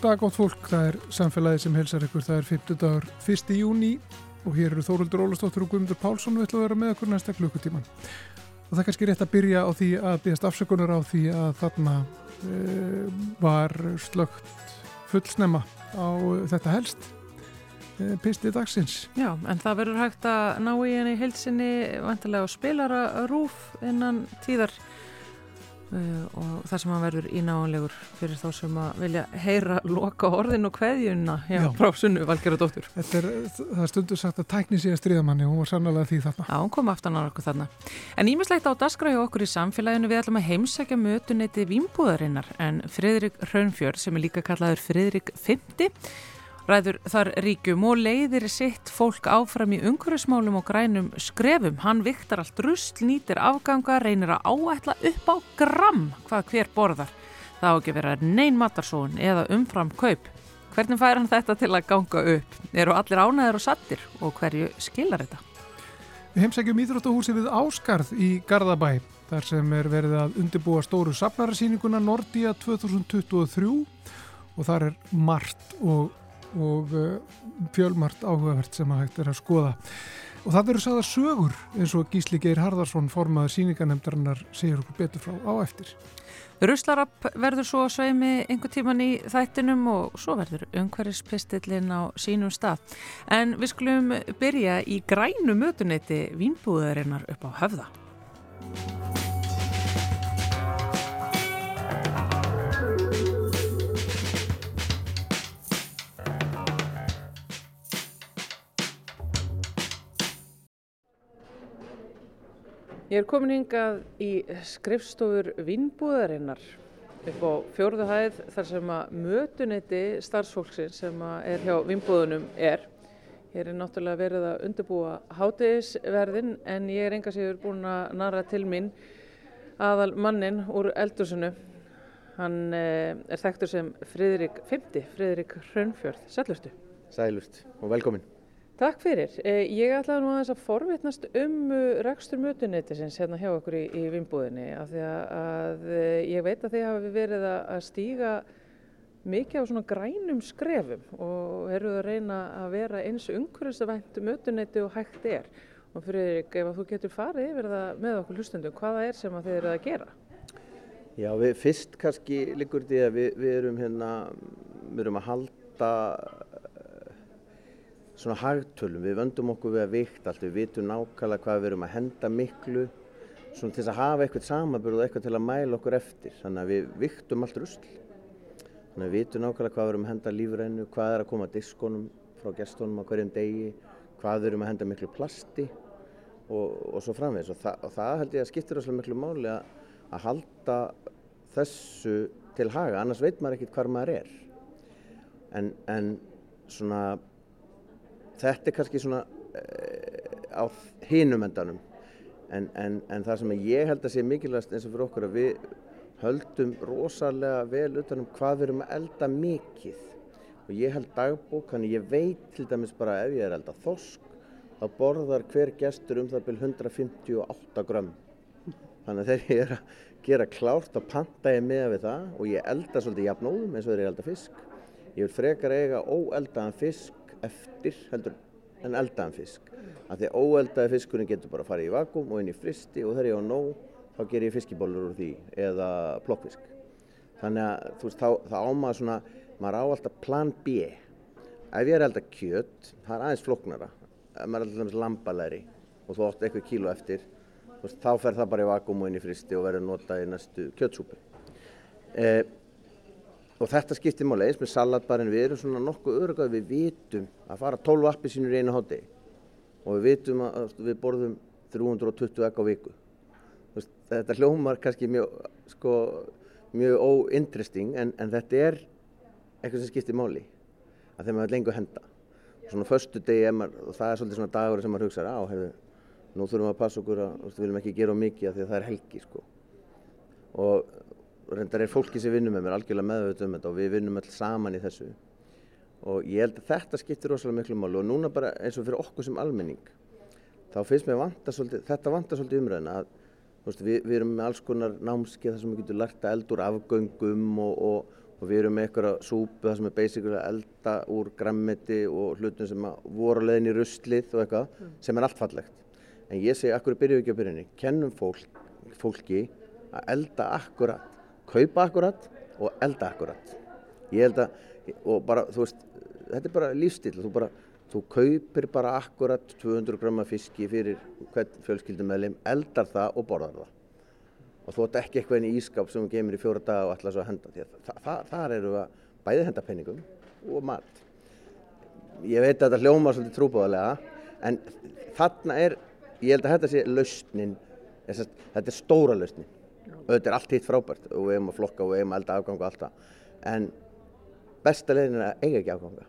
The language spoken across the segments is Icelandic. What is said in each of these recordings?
Góð dag, gótt fólk, það er samfélagi sem helsar ykkur, það er 50 dagur 1. júni og hér eru Þóruldur Ólastóttur og Guðmundur Pálsson við ætlum að vera með okkur næsta klukkutíman. Og það er kannski rétt að byrja á því að byggjast afsökunar á því að þarna e, var slögt fullsnemma á þetta helst e, pisti dagsins. Já, en það verður hægt að ná í henni heilsinni vantilega á spilara rúf innan tíðar og það sem að verður ínáanlegur fyrir þá sem að vilja heyra loka orðin og kveðjuna hjá prásunnu Valgerðardóttur. Er, það er stundur sagt að tækni sig að stríða manni og hún var sannlega því þarna. Já, hún kom aftan á okkur þarna. En ímislegt á daskra hjá okkur í samfélaginu við ætlum að heimsækja mötuneyti Vímbúðarinnar en Fridrik Raunfjörð sem er líka kallaður Fridrik 50 ræður þar ríkjum og leiðir sitt fólk áfram í umhverfismálum og grænum skrefum. Hann viktar allt rust, nýtir afganga, reynir að áætla upp á gram hvað hver borðar. Það á ekki vera neyn matarsón eða umfram kaup. Hvernig fær hann þetta til að ganga upp? Eru allir ánæður og sattir og hverju skilar þetta? Við heimsækjum Íþróttahúsi við Áskarð í Garðabæ. Þar sem er verið að undirbúa stóru safnararsýninguna Nordia 2023 og þar er margt og og uh, fjölmart áhugavert sem að hægt er að skoða. Og það verður sagða sögur eins og Gísli Geir Harðarsson formaður síninganemdarinnar segir okkur betur frá á eftir. Ruslarapp verður svo sveimi einhver tíman í þættinum og svo verður umhverfispistillin á sínum stað. En við skulum byrja í grænu mötuneyti vínbúðarinnar upp á höfða Ég er komin hingað í skrifstofur Vinnbúðarinnar upp á fjórðu hæð þar sem að mötunetti starfsfólksins sem er hjá Vinnbúðunum er. Ég er náttúrulega verið að undirbúa hátegisverðin en ég er enga síður búin að nara til mín aðal mannin úr eldusinu. Hann eh, er þekktur sem Fridrik 50, Fridrik Hrönnfjörð. Sælurstu? Sælust og velkomin. Takk fyrir. Eh, ég ætlaði nú að þess að forvitnast um uh, rekstur mötuneytisins hérna hjá okkur í, í Vimbúðinni af því að eh, ég veit að þið hafi verið að stíga mikið á svona grænum skrefum og eruð að reyna að vera eins umhverfisvænt mötuneyti og hægt er. Og fyrir ef að þú getur farið yfir það með okkur hlustundum, hvaða er sem þið eruð að gera? Já, við fyrst kannski líkur því að við, við erum hérna, við erum að halda svona hagtölum, við vöndum okkur við að vikt allt, við vitum nákvæmlega hvað við erum að henda miklu, svona til að hafa eitthvað samanbyrð og eitthvað til að mæla okkur eftir, þannig að við viktum allt rusl, þannig að við vitum nákvæmlega hvað við erum að henda lífrænu, hvað er að koma að diskonum frá gestunum á hverjum degi, hvað við erum að henda miklu plasti og, og svo framvegis. Og, þa og það held ég að skiptir óslega miklu máli að, að halda þessu til haga, annars veit maður ekkert hvað maður er, en, en svona þetta er kannski svona uh, á hinum endanum. En, en, en það sem ég held að sé mikilvægast eins og fyrir okkur að við höldum rosalega vel utanum hvað við erum að elda mikið. Og ég held dagbók, þannig ég veit til dæmis bara ef ég er elda þosk þá borðar hver gestur um það byrj 158 grömm þannig að þegar ég er að gera klárt að panta ég með við það og ég elda svolítið jafnóðum eins og þegar ég elda fisk. Ég vil frekar eiga óeldaðan fisk eftir heldur en eldaðan fisk. Af því að óeldaði fiskurinn getur bara að fara í vakum og inn í fristi og þegar ég á nóg þá ger ég fiskibólur úr því eða plokkfisk. Þannig að þú veist þá, þá ámaður svona, maður á alltaf plan B. Ef ég er elda kjött, það er aðeins floknara. Ef maður er alltaf lambalæri og þú ótt eitthvað kíló eftir, veist, þá fer það bara í vakum og inn í fristi og verður notað í næstu kjöttsúpu. Eh, og þetta skiptir máli eins með salatbarinn við erum svona nokkuð örugað við vitum að fara 12 appi sínur í einu háti og við vitum að við borðum 320 egg á viku. Þetta hljómar kannski mjög sko, mjög óinteresting en, en þetta er eitthvað sem skiptir máli að þeim að lengur henda. Svona förstu degi og það er svolítið svona dagur sem maður hugsaður á hefur, nú þurfum við að passa okkur að við viljum ekki gera mikið því að það er helgi sko. og reyndar er fólki sem vinnum með mér algjörlega meðvöld um þetta og við vinnum alls saman í þessu og ég held að þetta skiptir rosalega miklu mál og núna bara eins og fyrir okkur sem almenning þá finnst mér vanta svolítið, þetta vanta svolítið umræðina að veist, við, við erum með alls konar námskeið þar sem við getum lært að eldur afgöngum og, og, og við erum með eitthvað súpu það sem er basically að elda úr grammeti og hlutum sem voru leðin í ruslið og eitthvað mm. sem er allt fallegt. En ég segi, akkur byrjuðu ekki á byrjunni, kennum fólk, fólki að elda akkurat, kaupa akkurat og elda akkurat. Ég held að, og bara, þú veist, þetta er bara lífstil, þú bara, þú kaupir bara akkurat 200 gröma fiski fyrir hvern fjölskyldumæðlim, eldar það og borðar það. Og þú ætti ekki eitthvað inn í ískap sem þú gemir í fjóra daga og ætla svo að henda að þa þa þar eru að bæði henda penningum og mat. Ég veit að þetta hljóma svolítið trúbáðalega en þarna er ég held að þetta sé lausnin þetta er stóra lausnin auðvitað er allt hitt frábært. Og við hefum að flokka og við hefum að elda afgang og allt það. En besta leginn er að eiga ekki afganga.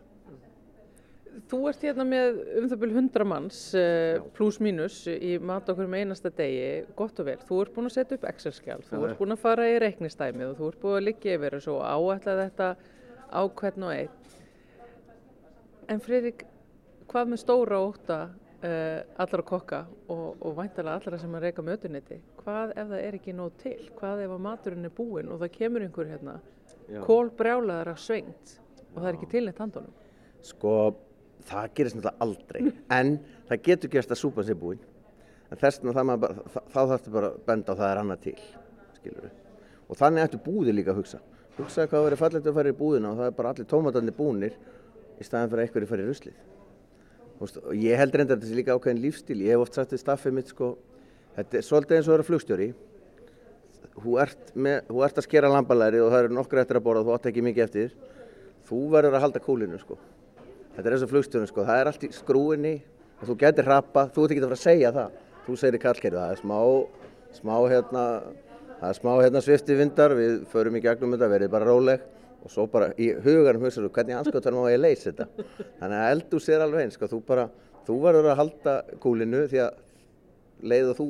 Þú ert hérna með um það byrju 100 manns uh, pluss mínus í mat okkur með einasta degi, gott og vel. Þú ert búin að setja upp Excel-skjál, þú ert búin að fara í reiknistæmið og þú ert búin að liggja yfir og áætla þetta á hvern og einn. En Friðrik, hvað með stóra óta allra kokka og, og væntalega allra sem að reyka mötuniti, hvað ef það er ekki nóg til? Hvað ef að maturinn er búinn og það kemur einhver hérna, kól brjálaðar að svengt og það er ekki til neitt handónum? Sko það gerist náttúrulega aldrei. En það getur gerst að súpan sé búinn en þess vegna þá þarfstu bara að benda á það er annað til skilur og þannig ættu búði líka að hugsa. Hugsa hvað verið fallegt að fara í búðina og það er bara allir tómatarnir búnir í staðan fyrir að einhverju fara í ruslið og ég held reyndar þetta sé líka ákveðin lífstíl ég hef oft sagt til staffið mitt sko þetta er svolítið eins og að vera flugstjóri. Þú ert, með, þú ert að skera lambalæri og það eru nokkur eftir að borða þú átt ekki mikið eftir. Þú verður að halda kúlinu sko. Þetta er eins og flugstjórnum sko, það er allt í skrúinni og þú getur rappa, þú ert ekki að fara að segja það. Þú segir í kallkerfi, það er smá, smá hérna, það er smá hérna svifti vindar, við förum í gegnum þetta, verið bara róleg og svo bara í huganum hugsaðu hvernig anskotanum á ég að leysa þetta. Þannig að eldu sér alveg eins, sko, þú bara, þú verður að halda kúlinu því að leið og þú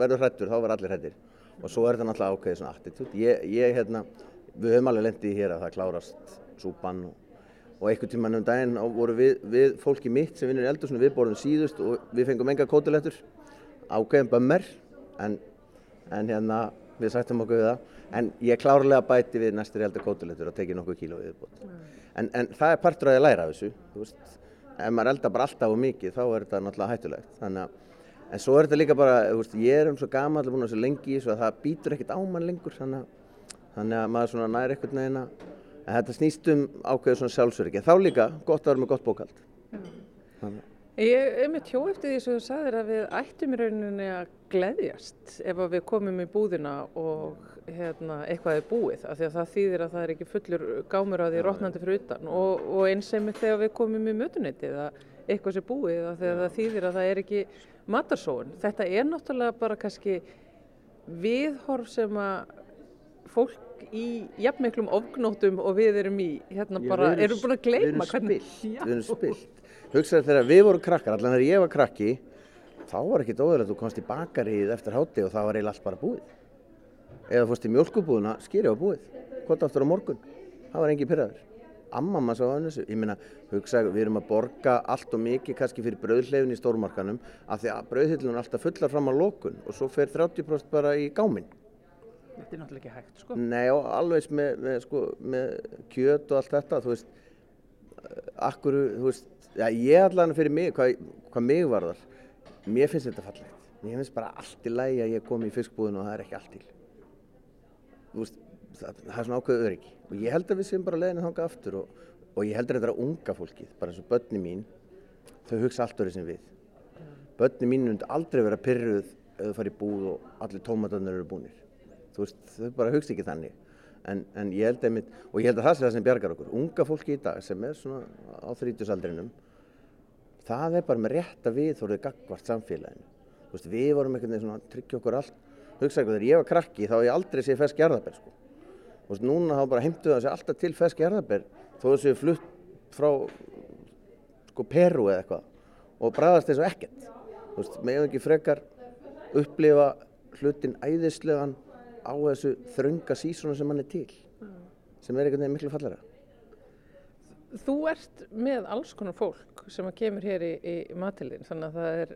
verður hrættur, þá verður allir hrættir. Og svo er þetta náttúrulega ákveðið svona attitút. Ég, ég, hérna, við höfum alveg lendið í hér að það klárast súpan og og einhvern tíman um daginn voru við, við fólki mitt sem vinnur í eldursunum við borðum síðust og við fengum enga kótilettur ákveðin bömmar en, en hérna við sættum okkur við það. En ég klárlega bæti við næstur heldur kótilettur og tekið nokkuð kíló við mm. en, en það er partur að ég læra af þessu veist, ef maður eldar bara alltaf og mikið þá er þetta náttúrulega hættulegt. Að En svo er þetta líka bara, veist, ég er um svo gama allir búin að svo lengi í þessu að það býtur ekkert á mann lengur þannig að, þannig að maður næri ekkert neina en þetta snýst um ákveðu svona sjálfsverki þá líka gott að vera með gott bókald Ég er með tjó eftir því sem þú sagðir að við ættum í rauninni að gleðjast ef við komum í búðina og hérna, eitthvað er búið af því að það þýðir að það er ekki fullur gámur að því rótnandi fyrir utan. Og, og eins sem þegar við komum í mötuneytið að eitthvað sé búið af því að það þýðir að það er ekki matarsóun. Þetta er náttúrulega bara kannski viðhorf sem að fólk í jafnmeiklum ofgnótum og við erum í hérna bara, erum búin að gleyma hvernig Við erum spilt. Hugsaður þegar við vorum krakkar, allan þegar ég var krakki þá var ekki dóðilegt að þú komst í bakarið eftir háti og það var eiginlega allt bara búið. Eða fórst í mjölkubúðuna, skýri á búið hvort aftur á morgun, það var engi pyrraður amma maður sá að þessu. Ég minna, hugsaðu, við erum að borga allt og mikið kannski fyrir brauðleifin í stórmarkanum af því að brauðhillun er alltaf fullar fram á lokun og svo fer 30% bara í gáminn. Þetta er náttúrulega ekki hægt sko. Nei og alveg með, með, sko, með kjöt og allt þetta, þú veist, akkur, þú veist, já, ég allavega fyrir mig, hvað, hvað mig var þar, mér finnst þetta fallegt. Mér finnst bara allt í lægi að ég kom í fiskbúðinu og það er ekki allt til. Þú veist, það, það er svona ákveðu öryggi og ég held að við séum bara leðinu þanga aftur og, og ég held að þetta er unga fólkið, bara eins og börni mín, þau hugsa allt orðið sem við. Börni mín myndi aldrei vera pyrruð ef þau farið í búð og allir tómatarnir eru búnir þú veist, þau bara hugst ekki þannig en, en ég held einmitt, og ég held að það sé það sem bjargar okkur, unga fólki í dag sem er svona á þrítusaldrinum það er bara með rétt að við þóruðu gagvart samfélaginu veist, við vorum einhvern veginn svona tryggja okkur allt. Hugsa eitthvað, þegar ég var krakki þá ég aldrei séð fesk jarðabær sko. veist, núna þá bara heimtuðu það sér alltaf til fesk jarðabær þó þessu flutt frá sko Peru eða eitthvað og bræðast og ekkert. Veist, meðan ekki frekar upplifa hlutin æðislegan á þessu þrönga sísónu sem hann er til sem er einhvern veginn miklu fallara Þú ert með alls konar fólk sem kemur hér í, í matilinn þannig að það er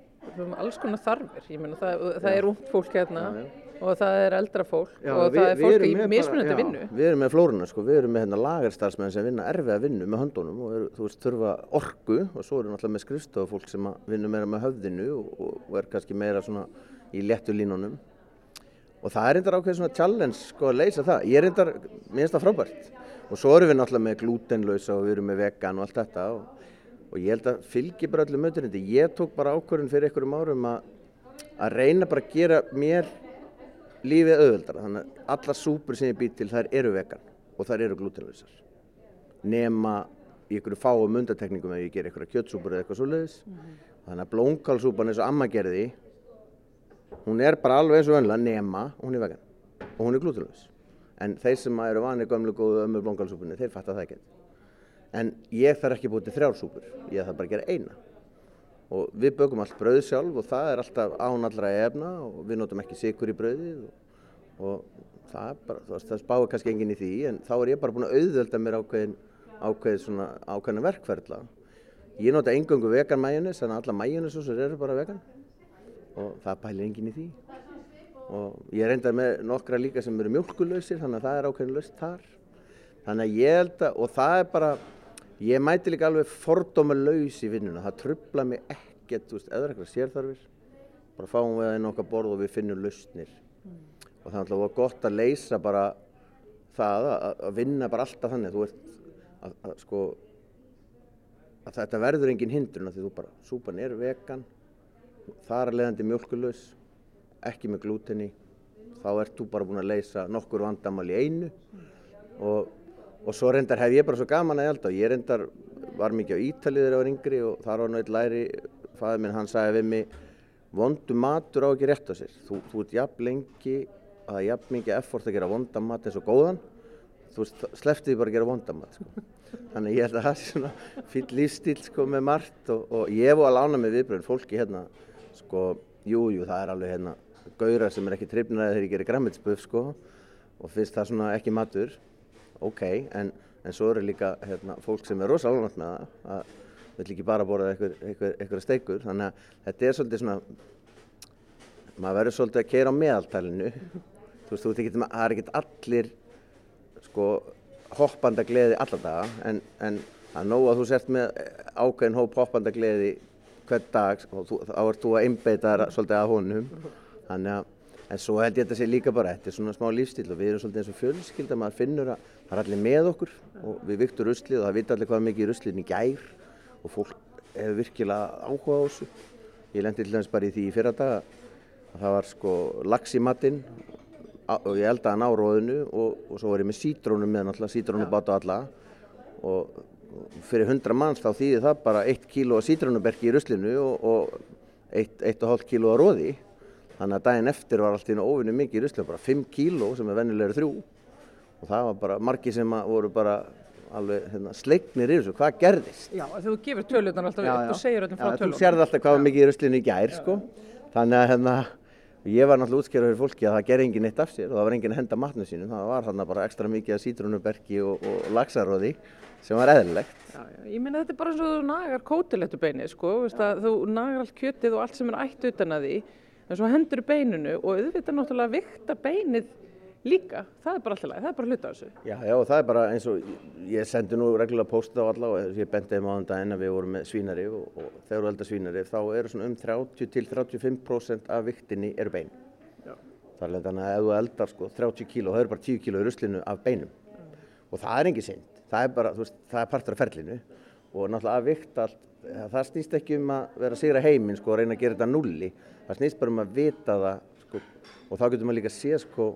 alls konar þarfir ég menna það, það er ungd fólk hérna já, já. og það er eldra fólk já, og við, það er fólk í mismunandi vinnu. Við erum með flórunna sko, við erum með hérna lagerstarfsmenn sem vinna erfið að vinna með höndunum og er, þú veist þurfa orgu og svo erum við alltaf með skrifstofafólk sem vinnur meira með höfðinu og, og er kannski meira svona í léttu línunum og það er reyndar ákveð svona challenge sko að leysa það. Ég er reyndar, mér finnst það frábært og svo erum við náttúrulega með glútenlausa og við erum með vegan og allt þetta og, og ég held að fylgi bara öllum möturindi. Ég tók bara ákvörðun fyrir einhverjum árum að, að reyna bara að gera mér lífið auðvöldara þannig að alla súpur sem ég být til þær eru vegan og þær eru glútenlausar nema í einhverju fáum undatekningum ef ég ger einhverja kjötsúpur eða eitthvað svo leiðis mm -hmm. þannig að blómkálsúpan eins og amma gerði hún er bara alveg eins og önla nema hún er vegan og hún er glútenlaus en þeir sem eru vanið gömlu góðu ömmu blómkálsúpunni þeir fattar það ekki en ég þarf ekki búið til þrjársúpur ég þarf bara að gera eina. Og við bögum allt brauð sjálf og það er alltaf án allra efna og við notum ekki sikur í brauðið og, og það, bara, það, það spáir kannski enginn í því en þá er ég bara búin að auðvelda mér ákveðin, ákveðin svona ákveðin verkferðla. Ég nota engöngu vegan mæjunis að alla mæjunisúsur eru bara vegan. Og það bælir enginn í því og ég reyndar með nokkra líka sem eru mjölkulöysir þannig að það er ákveðin löst þar þannig að ég held að og það er bara Ég mæti líka alveg fordóma laus í vinnuna, það trubla mig ekkert, þú veist, eða eitthvað sérþarfir, bara fáum við það inn okkar borð og við finnum lausnir. Mm. Og það er alltaf gott að leysa bara það, að, að vinna bara alltaf þannig, þú ert, að, að sko, að þetta verður engin hindrun, því þú bara, súpan er vegan, þar er leðandi mjölkulös, ekki með glútenni, þá ert þú bara búin að leysa nokkur vandamál í einu. Og og svo reyndar hef ég bara svo gaman að elda. Og ég reyndar var mikið á Ítalið þegar ég var yngri og þar var náttúrulega læri fæðið minn, hann sagði við mig vondu matur á ekki rétt á sér. Þú, þú ert jafn lengi að það er jafn mikið effort að gera vonda mat eins og góðan. Þú sleftið bara að gera vonda mat sko. þannig ég held að það er svona fýll lífstíl sko, með margt og, og ég á að lána með viðbröðin fólki hérna sko, jújú jú, það er alveg hérna gaurar sem er ekki trefnir að þeir gera græmitsböf sko og finnst það svona ekki matur ok, en, en svo eru líka hérna, fólk sem er rosalega alveg með það að vill ekki bara borða eitthvað steikur, þannig að þetta er svolítið svona, maður verður svolítið að keira á meðaltælinu, þú veist, þú veit ekki, það er ekkert allir sko hoppandagleði allar daga, en, en að nóg að þú sért með ákveðin hóp hoppandagleði hvern dag og þú, þá ert þú að einbeita svolítið að honum, þannig að En svo held ég að þetta sé líka bara, þetta er svona smá lífstíl og við erum svolítið eins og fjölskylda, maður finnur að það er allir með okkur og við viktum ruslið og það vita allir hvað mikið rusliðin í gær og fólk hefur virkilega áhuga á þessu. Ég lendi til dæmis bara í því í fyrra daga að það var sko lax í matinn og ég eldaði hann á róðinu og, og svo var ég með sítrónum með náttúrulega, sítrónum bátt á alla og fyrir hundra manns þá þýði það bara eitt kíló sítrónuberki í ruslinu og, og eitt, eitt og Þannig að daginn eftir var allt í óvinni mikið í rusli, bara 5 kíló sem er vennilegri þrjú og það var bara margi sem voru bara alveg hérna, sleiknir í þessu, hvað gerðist? Já, þú gefur töluðan alltaf já, upp og segir öllum frá töluðan. Þú sérði alltaf hvað var mikið í ruslinu í gær, sko. Þannig að hérna, ég var náttúrulega útskjörður fyrir fólki að það ger engin eitt af sér og það var engin að henda matnu sínum. Það var hérna bara ekstra mikið af sítrónuberki og, og laxaróði sem var eðlilegt. Já, já, ég minna þetta er bara eins og þú nagar kótilettu beinið, sko. Þú nagar allt kjötið og allt sem er ætt utan að því en svo hendur beininu og auðvitað náttúrulega vikta beinið líka, það er bara alltaf læg, það er bara hluta á þessu. Já, já, og það er bara eins og ég sendi nú reglulega pósta á alla og ég bendiði maður um daginn að við vorum með svínari og, og þegar við eldar svínari þá eru svona um 30 til 35% af viktinni eru bein. Já. Það er þannig að ef þú eldar sko 30 kíló, það eru bara 10 kíló í ruslinu af beinum Já. og það er engið synd, það er bara, þú veist, það er partur af ferlinu og náttúrulega að vikta allt, það snýst ekki um að vera að sigra heiminn sko og reyna að gera þetta nulli það snýst bara um að vita það sko, og þá getur maður líka að sé sko,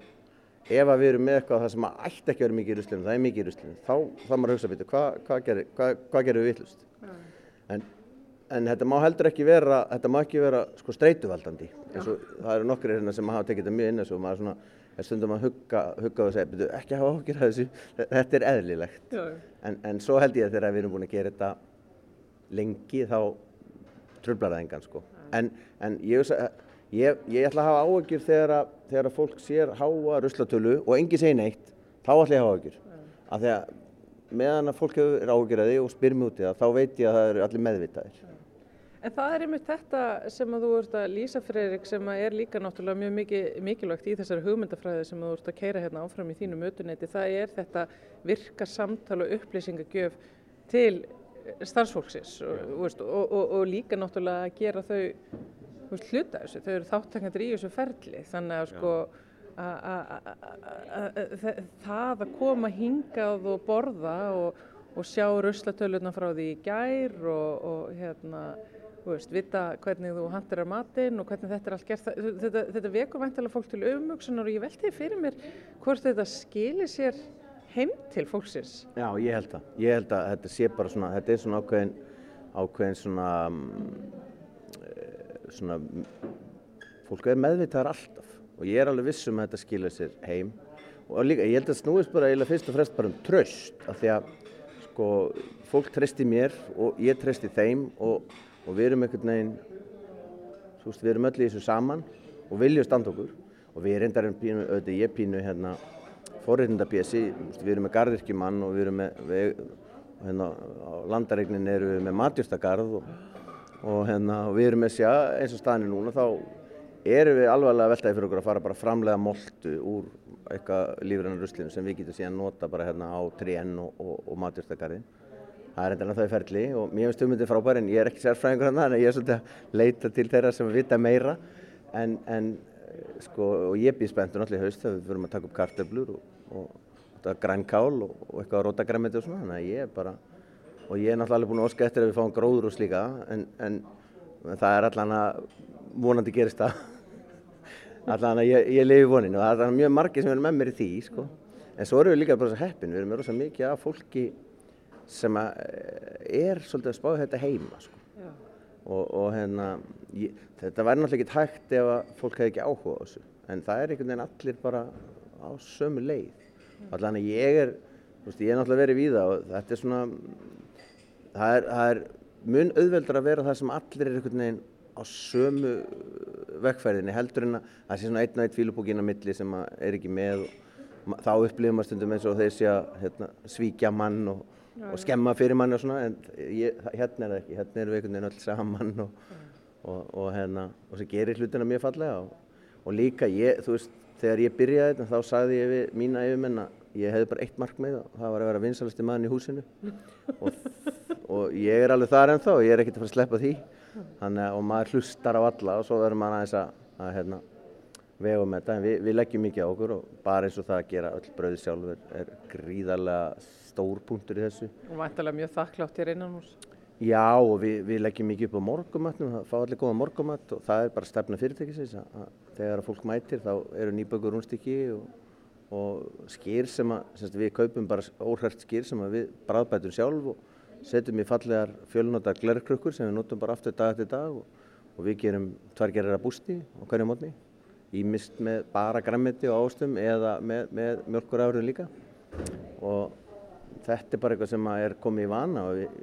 ef við erum með eitthvað það sem ætti ekki að vera mikið í ruslinu, það er mikið í ruslinu þá þá maður hugsa að vita hvað hva gerir, hva, hva við vittlust mm. en, en þetta má heldur ekki vera þetta má ekki vera sko, streytuvaldandi það eru nokkur hérna sem hafa tekið þetta mjög inn og maður svona, er stundum að hugga, hugga og segja, ekki hafa okkur að þessu. Þetta er eðlilegt. En, en svo held ég að þegar við erum búin að gera þetta lengi þá tröflar það engan sko. En, en ég, ég, ég ætla að hafa áökjur þegar, þegar að fólk sér háa ruslatölu og engi segir neitt, þá ætla ég að hafa áökjur af því að meðan að fólk hefur áökjur að því og spyr mjög út í það þá veit ég að það eru allir meðvitaðir En það er einmitt þetta sem að þú ert að lýsa fyrir sem að er líka náttúrulega mjög mikið, mikilvægt í þessari hugmyndafræði sem þú ert að keira hérna áfram í þínu mötuneyti. Það er þetta virka samtala og upplýsingagjöf til starfsfólksins og, og, og, og líka náttúrulega að gera þau veist, hluta þessu. Þau eru þáttangandir í þessu ferli þannig að sko það að koma hingað og borða og sjá ruslatöluðna frá því í gær og hérna veist, vita hvernig þú handirar matinn og hvernig þetta er allt gert. Þetta, þetta vekur væntalega fólk til umvöksunar og ég veldi fyrir mér hvort þetta skilir sér heim til fólksins. Já, ég held það. Ég held að þetta sé bara svona, þetta er svona ákveðin, ákveðin svona, mm, svona, fólk er meðvitaðar alltaf og ég er alveg vissum að þetta skilir sér heim og líka, ég held að snúist bara eiginlega fyrst og fremst bara um tröst af því að, sko, fólk treysti mér og ég treysti þeim og og við erum einhvern veginn, veist, við erum öll í þessu saman og viljum standa okkur. Og við reyndar um pínu, auðvitað ég pínu hérna forreitindabési, við erum með gardirkjumann og við erum með, við, hérna á landaregnin erum við með matjústagarð og, og hérna og við erum með sjá eins og staðinu núna þá erum við alveg veltaði fyrir okkur að fara bara framlega moltu úr eitthvað lífrannar ruslinu sem við getum síðan nota bara hérna á 3N og, og, og matjústagarðin það er endilega það í ferli og mér finnst hugmyndið frábær en ég er ekki sérfræðingur hann þannig að ég er svolítið að leita til þeirra sem vita meira en, en sko og ég býð spenntur náttúrulega í haust þegar við fyrir að taka upp kartöflur og, og, grænkál og, og eitthvað rótagræmiti og svona þannig að ég er bara og ég er náttúrulega alveg búin að óska eftir að við fáum gróður og slíka en, en það er allan að vonandi gerist það allan að ég, ég lifi vonin og það er mjög margir sem er með mér í því sko. en svo erum við líka bara svo heppin við erum með rosa mikið af fólki sem eh, er svolítið að spáða þetta heima sko. og, og hérna ég, þetta væri náttúrulega ekki hægt ef að fólk hefði ekki áhuga á þessu. En það er einhvern veginn allir bara á sömu leið. Allan að ég er veist, ég er náttúrulega verið við það og þetta er svona það er, það er mun auðveldar að vera það sem allir er einhvern veginn á sömu vekkferðinni heldur en að það sé svona einn og einn fílubókin á milli sem er ekki með og þá upplifum maður stundum eins og þeir sé að hérna, svíkja mann og og skemma fyrir manni og svona en ég, hérna er það ekki, hérna erum við einhvern veginn öll saman og, og, og hérna og það gerir hlutina mjög fallega og, og líka ég, þú veist, þegar ég byrjaði þetta þá sagði ég við mína yfirmenn að ég hefði bara eitt markmið og það var að vera vinsalasti mann í húsinu. Og ég er alveg þar ennþá og ég er ekkert að fara að sleppa því. Þannig að maður hlustar á alla og svo verður maður aðeins að, að hérna, vegum þetta en við, við leggjum mikið á okkur og bara eins og það að gera öll bröði sjálfur er gríðarlega stór punktur í þessu. Og vantilega mjög þakklátt hér innan hús. Já og við, við leggjum mikið upp á morgumatnum, það fá allir góða morgumat og það er bara stefna fyrirtækisins að þegar að fólk mætir þá eru nýbökur rúnstykki og, og skýr sem að, semst, við kaupum bara óhært skýr sem við bræðbætum sjálf og setjum í fallegar fjölnóta glerkrukkur sem við notum bara aftur dag eftir dag og, og við gerum tværgerðar að bústi á hverju mótni, ímist með bara græmiti og ástum eða með, með mjölkur árið líka. Og þetta er bara eitthvað sem er komið í vana og við,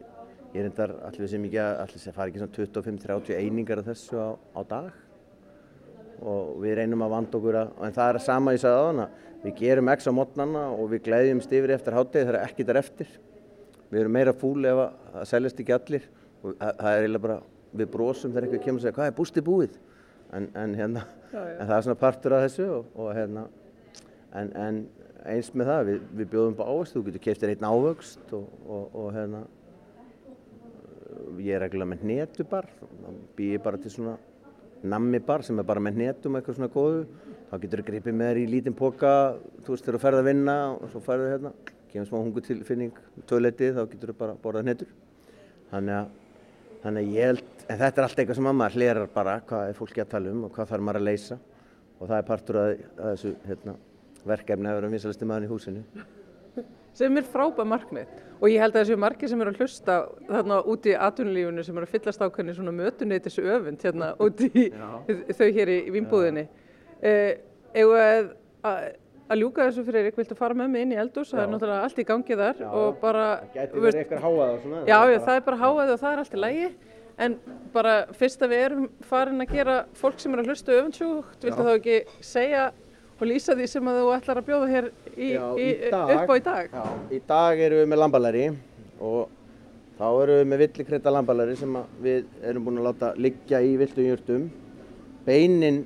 ég reyndar allir sem ekki að fari ekki svona 25-30 einingar af þessu á, á dag. Og við reynum að vanda okkur að, en það er sama ég sagði á hana, við gerum x á mótnana og við gleiðjumst yfir eftir hátegi þegar ekki það er eftir. Við erum meira fúl ef að það seljast ekki allir. Og það, það er eiginlega bara við brosum þegar eitthvað kemur og segja hvað er bústið búið? En, en, hérna. En það er svona partur af þessu og, og hérna en, en eins með það, við, við bjóðum bara ávöxt, þú getur keftir einn ávöxt og, og, og hérna ég er reglulega með hnetubar, býði bara til svona nammibar sem er bara með hnetum eitthvað svona góðu, þá getur þú gripið með þér í lítinn boka, þú veist þegar þú ferð að vinna og svo ferðu hérna, kemur smá hungutilfinning, töðleitið, þá getur þú bara borðað hnetur. Þannig að, þannig að ég held, en þetta er allt eitthvað sem maður hlerar bara, hvað er fólki að tala um og hvað þarf maður að leysa. Og það er partur að þessu hérna verkefni að vera vinsalisti maður í húsinu. Sem er frábæð markmið. Og ég held að þessu margi sem eru að hlusta þarna út í atvinnulífunu sem eru að fyllast ákveðni svona mötuneytis öfund hérna út í þau hér í vinnbúðinni. Eh, Eða að, að ljúka þessu fyrir Erik, viltu fara með mig inn í eldús, það er náttúrulega allt í gangi þar já, og bara... Það getur verið eitthvað háað og svona. Já, já, það er bara háað og það er allt í lægi en bara fyrst að við erum farin að gera fólk sem eru að hlusta öfundsjúkt, viltu þá ekki segja og lýsa því sem þú ætlar að bjóða hér í, já, í, í dag, upp á í dag. Já, í dag erum við með lambalæri og Þá erum við með villikreita lambalari sem við erum búin að láta liggja í viltum júrtum. Beinin,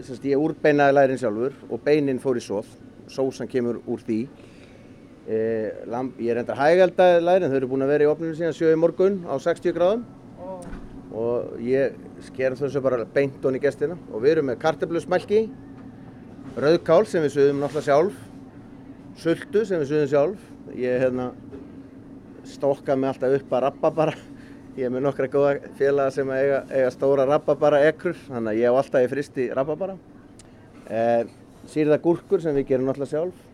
semst ég úrbeinaði lærin sjálfur og beinin fór í sóð. Sósan kemur úr því. E, lamb, ég er enda hægældaði lærin, þau eru búin að vera í opninu síðan sjöu morgun á 60 gráðum. Og ég sker þessu bara beint honni í gestina. Og við erum með karteblusmælki, rauðkál sem við suðum náttúrulega sjálf, sultu sem við suðum sjálf. Ég hérna, stokka mig alltaf upp að rappa bara. Ég er með nokkra góða félaga sem eiga, eiga stóra rababara ekkur, þannig að ég á alltaf í fristi rababara. Eh, sýrða gúrkur sem við gerum alltaf sjálf.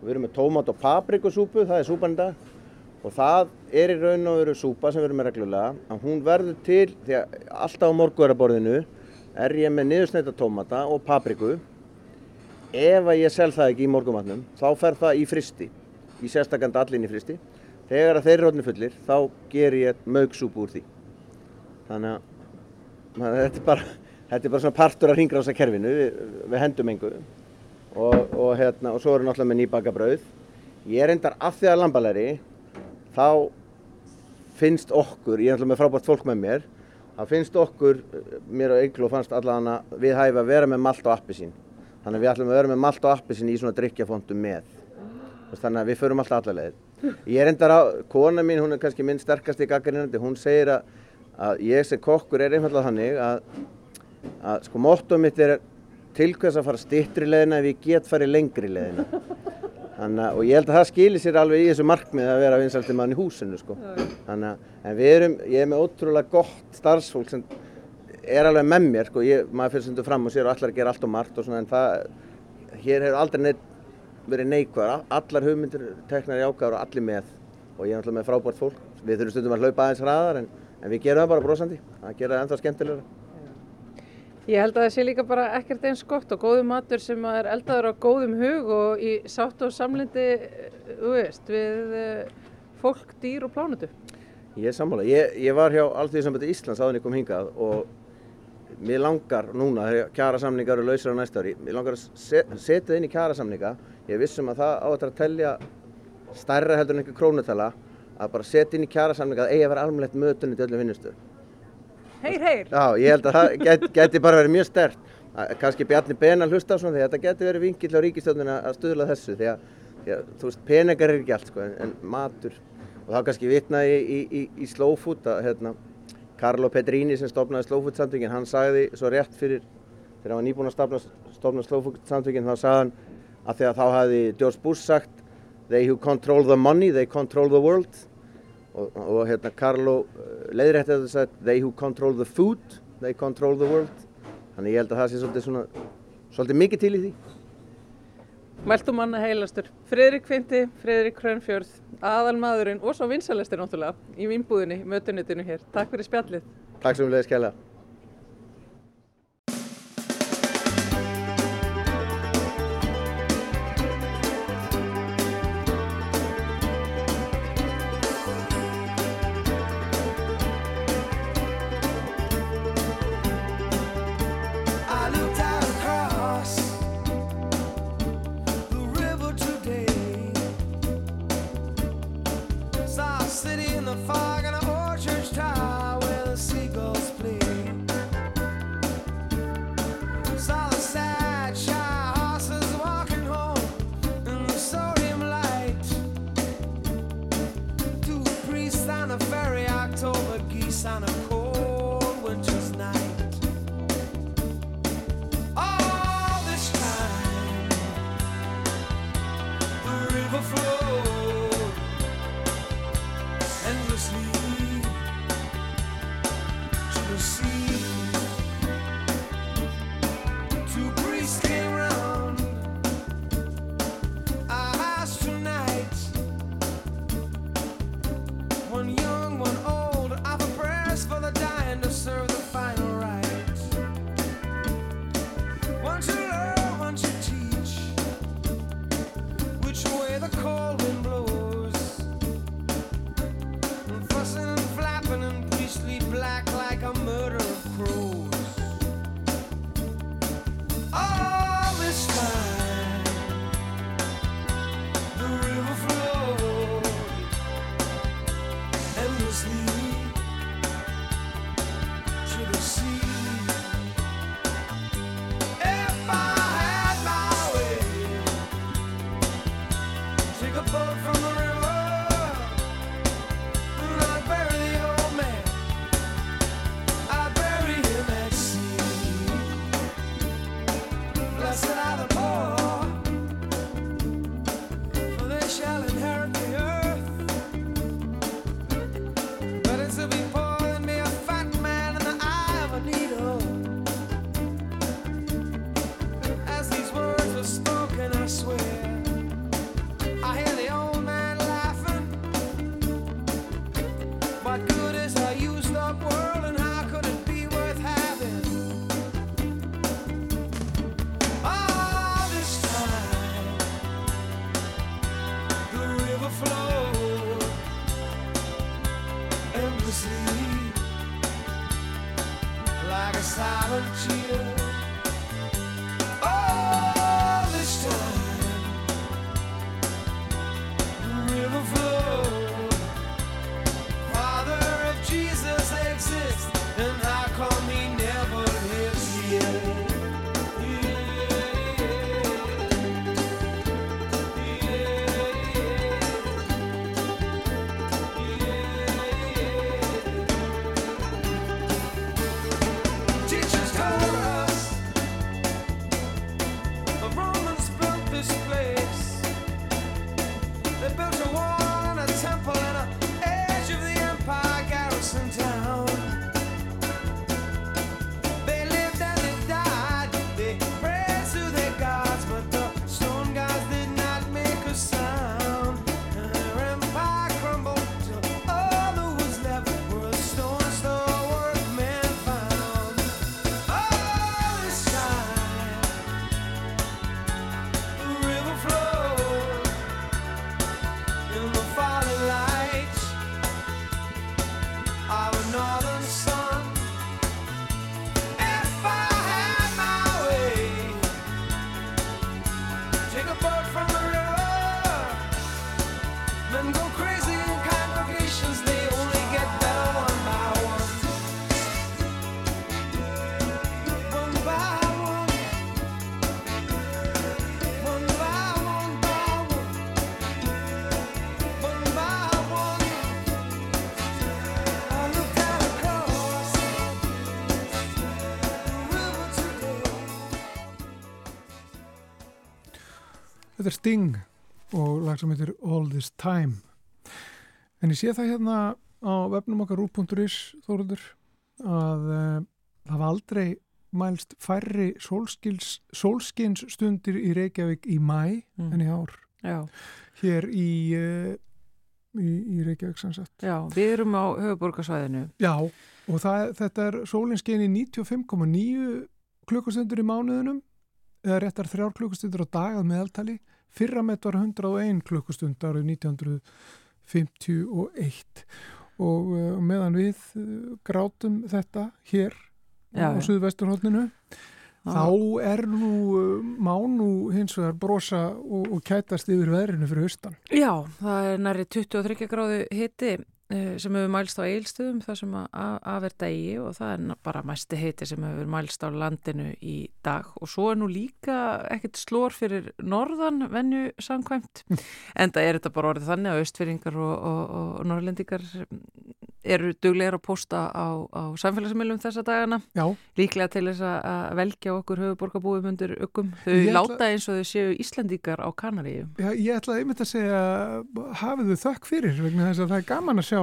Við erum með tómat og paprikusúpu, það er súpan í dag. Og það er í raun og veru súpa sem við erum með reglulega. En hún verður til, því að alltaf á morguðaraborðinu er ég með niðursneita tómata og papriku. Ef að ég sel það ekki í morgumatnum, þá fer það í fristi, í sérstakand allin í fristi. Þegar að þeir eru hodni fullir, þá ger ég mögsúpu úr því. Þannig að man, þetta, er bara, þetta er bara svona partur af hringrása kerfinu, við, við hendum engu. Og, og, hérna, og svo eru náttúrulega með nýbaka brauð. Ég er endar af því að lambalæri, þá finnst okkur, ég er náttúrulega með frábært fólk með mér, þá finnst okkur, mér og Egil og fannst allavega við hæfi að vera með malt og appisín. Þannig að við ætlum að vera með malt og appisín í svona drikkjafondum með. Þannig að við förum alltaf allavega. Ég er endar á, kona mín, hún er kannski minn sterkast í gaggrinandi, hún segir að, að ég sem kokkur er einfallega þannig að, að sko mottoð mitt er til hvers að fara stittri leðina ef ég get farið lengri leðina. Þannig og ég held að það skilir sér alveg í þessu markmið að vera vinsaldi mann í húsinu sko. Þannig en við erum, ég er með ótrúlega gott starfsfólk sem er alveg með mér sko, ég, maður fyrir sundu fram og sér og allar að gera allt og margt og svona en það, hér hefur aldrei neitt verið neikvæður, allar hugmyndir teknar í ákvæður og allir með. Og ég er alltaf með frábært fólk, við þurfum stundum að hlaupa aðeins hraðar en, en við gerum það bara brosandi, það gera það ennþá skemmtilegra. Ég held að það sé líka bara ekkert eins gott og góðu matur sem er eldaður á góðum hug og í sátt og samlindi, þú veist, við eh, fólk, dýr og plánutu. Ég er sammála, ég, ég var hjá Alþjóðsambandi Íslands en ég kom hingað og mér langar núna, þegar kjara samningar eru lausir á næsta ári, mér langar að setja inn í kjara samninga, ég vissum að það á að telja stærra heldur en einhver krónutala, að bara setja inn í kjara samninga að eiga að vera almennilegt mötunni til öllum vinnustu. Heyr, heyr! Já, ég held að það geti, geti bara verið mjög stert. Kanski Bjarni Ben að hlusta á svona því þetta geti verið vingill á ríkistönduna að stuðla þessu því að, því að þú veist, peningar er ekki allt sko, en, en matur og þá kannski vitnaði í, í, í, í Slow Food að hérna, Carlo Pedrini sem stofnaði Slow Food samtökin, hann sagði svo rétt fyrir þegar hann var nýbúin að stofna, stofna Slow Food samtökin þá sagði hann að því að þá hefði George Bush sagt they who control the money, they control the world og, og hérna Carlo leiðrætti að það sagði they who control the food, they control the world þannig ég held að það sé svolítið svona svolítið mikið til í því Mæltum manna heilastur, Fridrik Finti, Fridrik Hrönfjörð, aðalmaðurinn og svo vinsalastur náttúrulega í vinnbúðinni, mötunitinu hér. Takk fyrir spjallið. Takk sem við leiðis kælega. Þetta er Sting og lag sem heitir All This Time. En ég sé það hérna á vefnum okkar rú.is þóruldur að uh, það var aldrei mælst færri sólskins stundir í Reykjavík í mæ mm. en í ár. Já. Hér í, uh, í, í Reykjavík sannsagt. Já, við erum á höfuborgarsvæðinu. Já, og það, þetta er sólinskein í 95,9 klukkustundur í mánuðunum eða réttar þrjár klukkustundur á dagað meðaltali. Fyrramett var 101 klukkustund árið 1951 og uh, meðan við uh, grátum þetta hér Já, á Suðvesturhóllinu þá er nú uh, má nú hins vegar brosa og, og kætast yfir veðrinu fyrir austan. Já, það er næri 23 gráðu hitti Eh, sem hefur mælst á eilstöðum þar sem að er degi og það er bara mæsti heiti sem hefur mælst á landinu í dag. Og svo er nú líka ekkert slór fyrir norðan vennu samkvæmt en það er þetta bara orðið þannig að austfyrringar og, og, og norrlendingar eru duglegar að posta á, á samfélagsmiðlum þessa dagana. Já. líklega til þess að velja okkur höfuborgarbúum undir ökkum þau ætla... láta eins og þau séu Íslandíkar á Kanaríu Já, ég ætlaði einmitt að segja hafið þau þökk fyrir vegna þess að það er gaman að sjá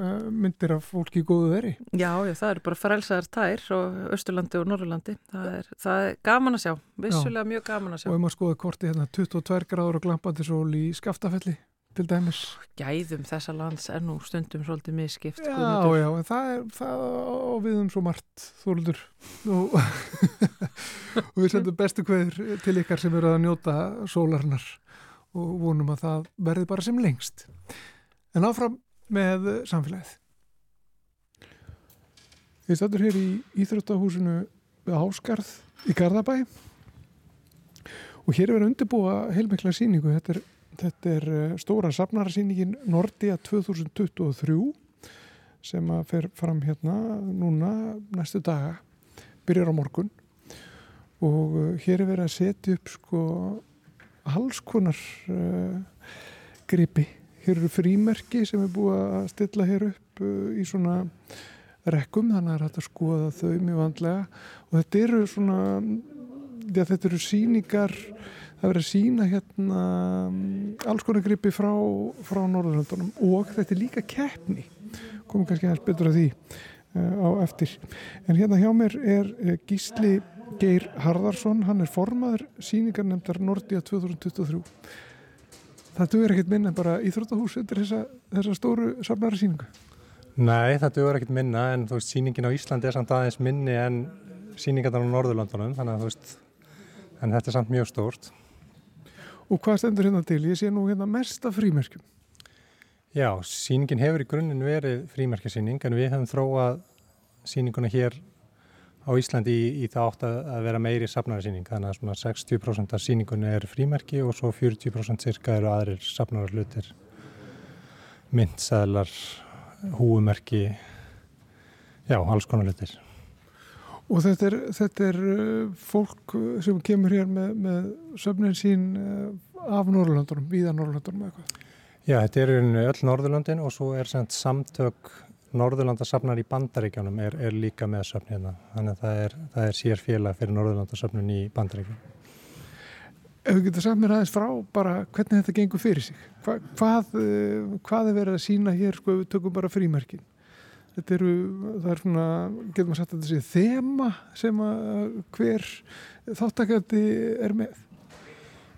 uh, myndir af fólki í góðu veri. Já, já, það eru bara frelsaðar tær á Östurlandi og Norrlandi það er, það er gaman að sjá, vissulega já. mjög gaman að sjá. Og ef maður skoði korti hérna 22 gráður og glampandi sól í skaftafelli til dæmis. Gæðum þessa lands er nú stundum svolítið miskipt. Já, guðmyndur. já, það er það á viðum svo margt þóldur og, og við sendum bestu hverjur til ykkar sem eru að njóta sólarnar og vonum að það verði bara sem lengst. En áfram með samfélagið. Við stættum hér í Íþróttahúsinu við Áskarð í Garðabæ og hér er verið að undirbúa heilmikla síningu. Þetta er Þetta er eh, stóra safnararsýningin Nordia 2023 sem að fer fram hérna núna næstu daga, byrjar á morgun og eh, hér er verið að setja upp sko halskonar uh, gripi. Hér eru frímerki sem er búið að stilla hér upp uh, í svona rekkum, þannig að að skoða þau mjög vandlega og þetta eru svona, já þetta eru síningar, það verður að sína hérna alls konar gripi frá, frá Norðurlandunum og þetta er líka keppni, komum kannski aðeins betur að því uh, á eftir. En hérna hjá mér er uh, Gísli Geir Harðarsson, hann er formaður síningarnemndar Nordia 2023. Það duður ekkert minna bara íþróttahús undir þessa, þessa stóru safnara síningu. Nei, það duður ekkert minna en þú veist, síningin á Íslandi er samt aðeins minni en síningarnar á Norðurlandunum, þannig að þú veist, en þetta er samt mjög stórt. Og hvað stendur hérna til? Ég sé nú hérna mesta frímerkjum. Já, síningin hefur í grunninn verið frímerkjasíning en við hefum þróað síninguna hér á Íslandi í, í það átt að, vera meiri safnarsýning þannig að svona 60% af síningunni er frímerki og svo 40% cirka eru aðrir safnararlutir myndsæðlar húumerki já, alls konar lutir Og þetta er, þetta er uh, fólk sem kemur hér með, með söfnin sín uh, af Norrlandunum, víða Norrlandunum eitthvað. Já, þetta er öll Norðurlandin og svo er semt samtök Norðurlandasafnar í Bandaríkjónum er, er líka með söfn hérna. Þannig að það er, það er sér félag fyrir Norðurlandasafnun í Bandaríkjónum. Ef við getum sagt mér aðeins frá bara hvernig þetta gengur fyrir sig. Hva, hvað, uh, hvað er verið að sína hér, sko, við tökum bara frímerkin. Þetta eru, það er svona, getur maður sagt að þetta sé þema sem að hver þáttakandi er með.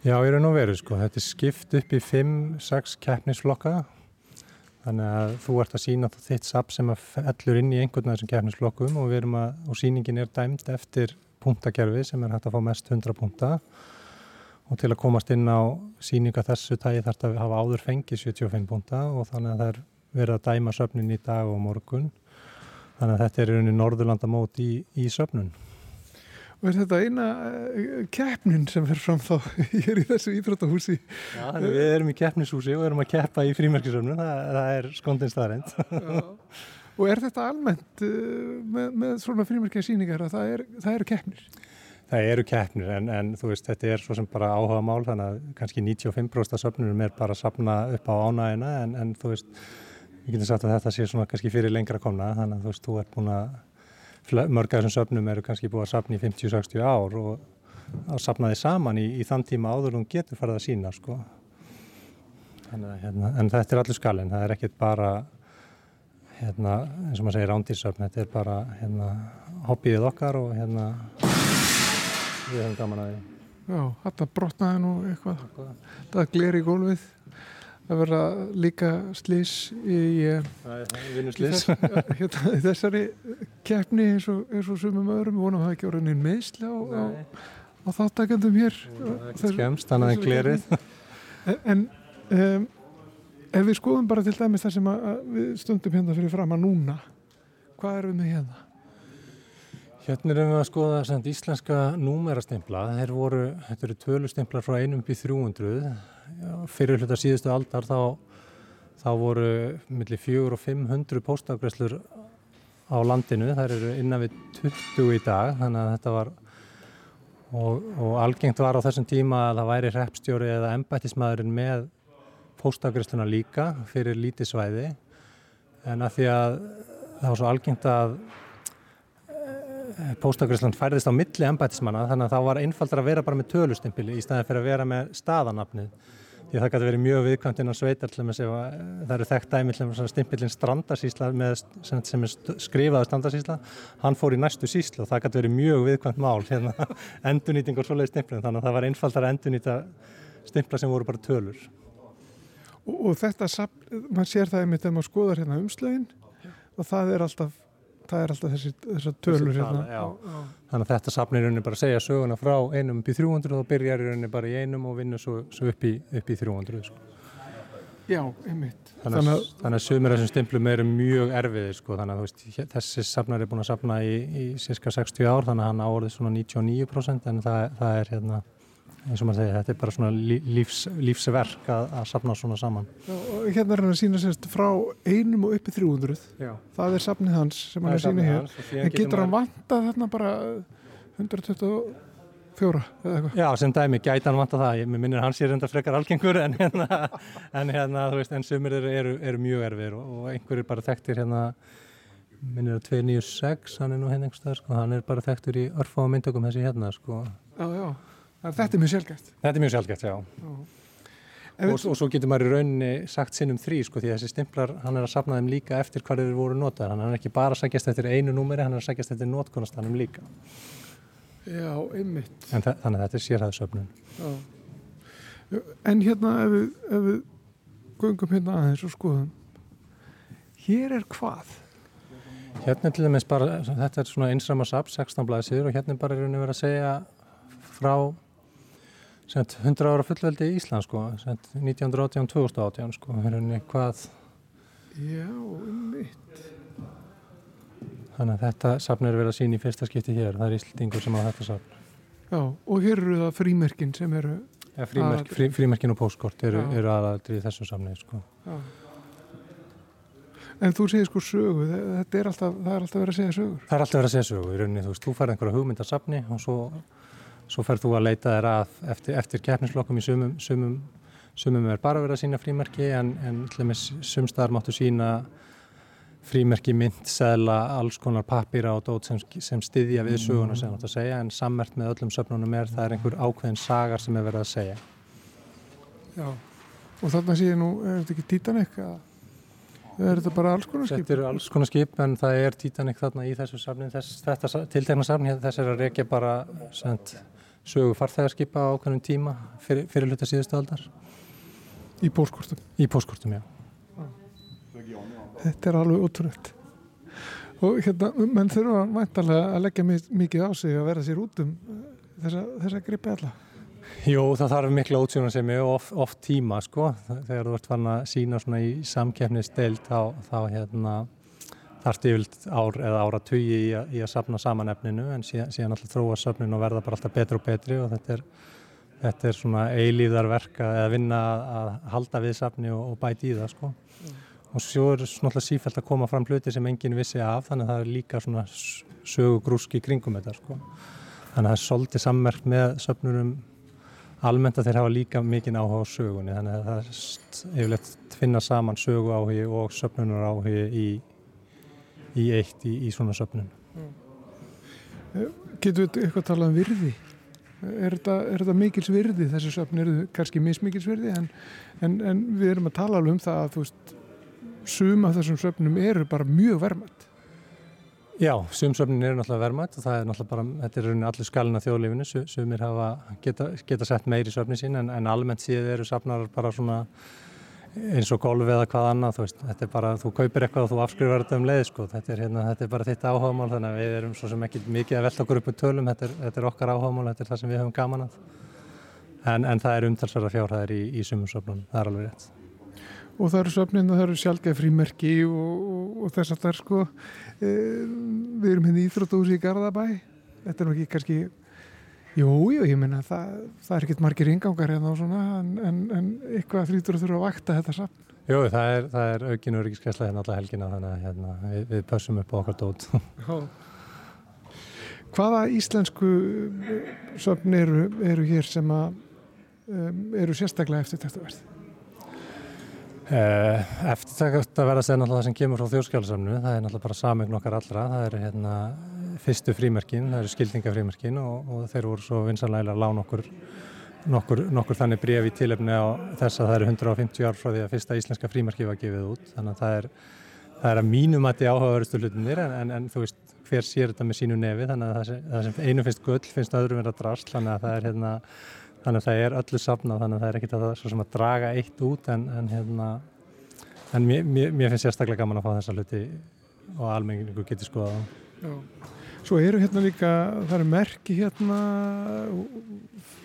Já, ég er nú verið, sko. Þetta er skipt upp í 5-6 keppnisflokka Þannig að þú ert að sína þitt sap sem að fellur inn í einhvern af þessum kefnisflokkum og, og síningin er dæmt eftir punktakerfi sem er hægt að fá mest 100 punkta og til að komast inn á síninga þessu tægi þarf það að hafa áður fengið 75 punkta og þannig að það er verið að dæma söfnin í dag og morgun. Þannig að þetta er rauninni norðurlandamót í, í söfnun. Og er þetta eina uh, keppnin sem fer fram þá hér í þessu íþróttahúsi? Já, við erum í keppnishúsi og erum að keppa í frímerkisöfnun, það, það er skondin staðrænt. og er þetta almennt uh, með, með svona frímerkisýningar að það, er, það eru keppnir? Það eru keppnir en, en þú veist þetta er svo sem bara áhuga mál þannig að kannski 95% af söfnunum er bara að sapna upp á ánægina en, en þú veist, við getum sagt að þetta sé svona kannski fyrir lengra komna þannig að þú veist, þú ert búin að mörg af þessum söfnum eru kannski búið að sapna í 50-60 ár og að sapna þið saman í, í þann tíma áður og hún getur farið að sína sko. Þannig, hérna, en þetta er allur skalinn, það er ekkert bara hérna, eins og maður segir rándýrsöfn, þetta er bara hérna, hobbyið okkar og hérna við höfum gaman að því. Já, þetta brotnaði nú eitthvað, það gler í gólfið að vera líka slís í, í hérna, þessari keppni eins og, og sumum öðrum, vonum að það ekki orðin einn meðsli á, á, á þáttakendum hér. Skemst, þannig að glerið. en um, ef við skoðum bara til dæmis það sem við stundum hérna fyrir fram að núna hvað erum við með hérna? Hérna erum við að skoða sem íslenska voru þetta eru tvölustemplar frá einum bí 300 fyrir hluta síðustu aldar þá, þá voru millir 400 og 500 póstafgreslur á landinu, þær eru innan við 20 í dag þannig að þetta var og, og algengt var á þessum tíma að það væri hreppstjóri eða embættismæðurinn með póstafgresluna líka fyrir lítið svæði. En að því að það var svo algengt að eh, Póstagræsland færðist á milli embætismanna þannig að það var einfaldar að vera bara með tölustimpili í staðin fyrir að vera með staðanapnið því það gæti verið mjög viðkvæmt inn á sveitar það eru þekkt dæmi stimpilinn strandarsísla með, sem er skrifaðu strandarsísla hann fór í næstu sísla og það gæti verið mjög viðkvæmt mál hérna, endurnýting og svoleiði stimplin þannig að það var einfaldar að endurnýta stimpla sem voru bara tölur. Og, og þetta, maður sér það einmitt þegar maður skoðar hérna umslögin og það er alltaf það er alltaf þessi, þessar tölur þessi tala, hérna. Þannig að þetta sapnir rauninni bara að segja söguna frá einum upp í 300 og byrjar rauninni bara í einum og vinnur svo, svo upp, í, upp í 300 sko. Já, einmitt Þannig að, þannig að sögumir þessum stimplum eru mjög erfiðir sko, þannig að veist, þessi sapnar er búin að sapna í, í cirka 60 ár þannig að hann áorðið svona 99% en það, það er hérna eins og maður segja, þetta er bara svona lífs, lífsverk að, að sapna svona saman Já, Hérna er hann að sína sérst frá einum og uppi 300 Já. það er sapnið hans sem hann er að sína hér en getur hann vanta þarna bara 125 fjóra eða eitthvað. Já, sem dæmi, gæti hann vanta það, ég minnir hans ég reynda frekar algengur en hérna, en hérna, þú veist, en sumir eru, eru, eru mjög erfir og, og einhver er bara þekktir hérna, minnir að 296, hann er nú hérna einhverstað, sko, hann er bara þekktur í örfáum myndökum þessi hérna, sko. Já, já, þetta er mjög sjálfgæft. Þetta er mjög sjálfgæft, já. já. Og, og svo getur maður í rauninni sagt sinnum þrý sko því að þessi stimplar hann er að sapna þeim líka eftir hvað þeir voru notaðar hann er ekki bara að sækjast eftir einu númeri hann er að sækjast eftir notkunastanum líka Já, einmitt. En þannig að þetta er sérhæðsöfnun. En hérna ef við, ef við gungum hérna aðeins og skoðum, hér er hvað? Hérna til dæmis bara, þetta er svona einsrama sap, 16 blæðsir og hérna er bara verið að segja frá sent, 100 ára fullveldi í Ísland sko, 1918-2018 sko, hérna hvað... Já, einmitt. Þannig að þetta safn er verið að sína í fyrsta skipti hér, það er Íslandingur sem á þetta safn. Já, og hér eru það frímerkin sem eru... Ja, frímerk, frí, frímerkin og póskort eru, eru aðaldrið í þessu safni, sko. Já. En þú segir sko sögu, þetta er alltaf, það er alltaf verið að segja sögur. Það er alltaf verið að segja sögu, í rauninni, þú veist, þú færð einhverja hugmynd að safni og svo, svo færð þú að leita þér að eftir, eftir keppnislokkum í sumum, sumum, sumum er bara verið að sína frímerki en, en sumstaðar máttu sína frímerki, mynd, segla, alls konar pappýra og dót sem, sem styðja við söguna sem þú ætti að segja en sammert með öllum söfnunum er það er einhver ákveðin sagar sem er verið að segja. Já, og þarna sé ég nú, er þetta ekki Titanic eða er þetta bara alls konar skip? Þetta eru alls konar skip en það er Titanic þarna í þessu safni, þess, þetta tiltegna safni þess er að reykja bara send, sögu farþegarskipa á okkunnum tíma fyrir, fyrir hluta síðustu aldar. Í póskortum? Í póskortum, já þetta er alveg útrútt og hérna, menn þurfa mæntalega að leggja mikið á sig að vera sér út um eh, þessa, þessa gripi alla Jú, það þarf mikla útsjóna sem er oft, oft tíma sko, þegar þú ert fann að sína svona í samkeppnisteild þá, þá hérna þarf stífilt ár eða ára tugi í, í að sapna samanefninu en síðan, síðan alltaf þróa söfnin og verða bara alltaf betri og betri og þetta er, þetta er svona eilíðarverka eða vinna að halda við safni og, og bæti í það sko. Mm og svo er svona sífælt að koma fram hluti sem enginn vissi af þannig að það er líka svona sögugrúski kringum þetta sko. þannig að það er svolítið sammerkt með söfnurum almennt að þeir hafa líka mikinn áhuga á sögunni þannig að það er yfirlegt finna saman sögu áhugi og söfnunar áhugi í, í eitt í, í svona söfnun mm. Getur við eitthvað að tala um virði? Er þetta, er þetta mikils virði þessi söfn eru kannski mismikils virði en, en, en við erum að tala alveg um það að þú veist sum af þessum söfnum eru bara mjög vermætt. Já, sum söfnin eru náttúrulega vermætt og það er náttúrulega bara, þetta er allir skalina þjóðlífinu, sumir hafa geta, geta sett meir í söfnin sín en, en almennt síðan eru safnar bara svona eins og golfi eða hvað annað, veist, þetta er bara, þú kaupir eitthvað og þú afskrifar þetta um leið, sko, þetta er, hérna, þetta er bara þitt áhámál, þannig að við erum svo sem ekki mikið að velta okkur upp með tölum, þetta er, þetta er okkar áhámál, þetta er það sem við höfum gaman að, en, en það er umtalsverða fjárhæðir í, í sumum söfnum, það er alveg rétt. Og það eru söfnin og það eru sjálfgeð frímerki og, og, og þess er sko. E, við erum hérna í Íþróttúsi í Garðabæ. Þetta er nú ekki kannski jújú, ég menna það, það er ekkert margir ingangar hérna en, en, en eitthvað þrýtur þurfa að vakta þetta safn. Jú, það er, það er aukinu öryggiskesla hérna alla helgina þannig að hérna, við, við pössum upp okkar dót. Hvaða íslensku söfn eru, eru hér sem að um, eru sérstaklega eftir þetta verð? Eh, Eftirtækast að segja náttúrulega það sem kemur frá þjóðskjálusamnu, það er náttúrulega bara samegn okkar allra, það eru hérna fyrstu frímerkin, það eru skildingafrímerkin og, og þeir voru svo vinsanlega að lána okkur nokkur, nokkur þannig bref í tilefni á þess að það eru 150 ár frá því að fyrsta íslenska frímerki var gefið út, þannig að það er, það er að mínum að því áhugaverustu hlutinir en, en, en þú veist hver sér þetta með sínu nefi, þannig að það sem, það sem einu finnst gull finnst öðrum verið að drast, þannig að það er hérna þannig að það er öllu safnað þannig að það er ekkert að það er að draga eitt út en, en, hérna, en mér, mér, mér finnst sérstaklega gaman að fá þessa hluti og almenningu getur skoða Já. Svo eru hérna líka það eru merki hérna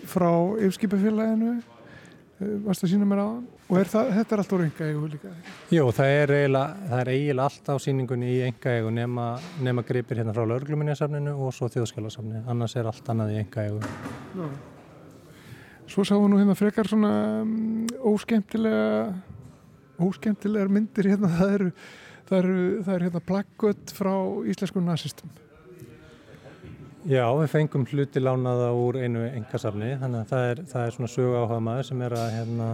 frá yfirskipafélaginu eh, varst að sína mér á og er það, þetta er allt úr enga eigu líka? Jú, það er eiginlega, það eiginlega allt á síningunni í enga eigu nema, nema gripir hérna frá laurgluminjasafninu og svo þjóðskjálasafni annars er allt annað í enga eigu Svo sáum við nú hérna frekar svona um, óskemtilega óskemtilegar myndir hérna. Það eru, það eru, það eru hérna plaggött frá íslensku nazistum Já, við fengum hluti lánaða úr einu engasafni þannig að það er, það er svona sögu áhuga maður sem er að hérna,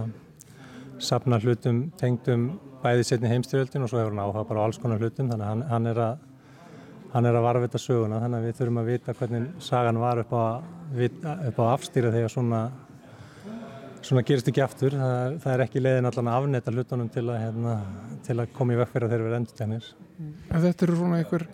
safna hlutum tengdum bæði setni heimstyrjöldin og svo hefur hann áhuga bara á alls konar hlutum þannig að hann, hann er að hann er að varvita söguna þannig að við þurfum að vita hvernig sagan var upp á, upp á afstýra þegar svona svona gerist ekki aftur, það það er ekki leiðin allan að afnetta hlutunum til að, hérna, til að koma í vekkverða þegar við erum endur Þetta eru svona einhver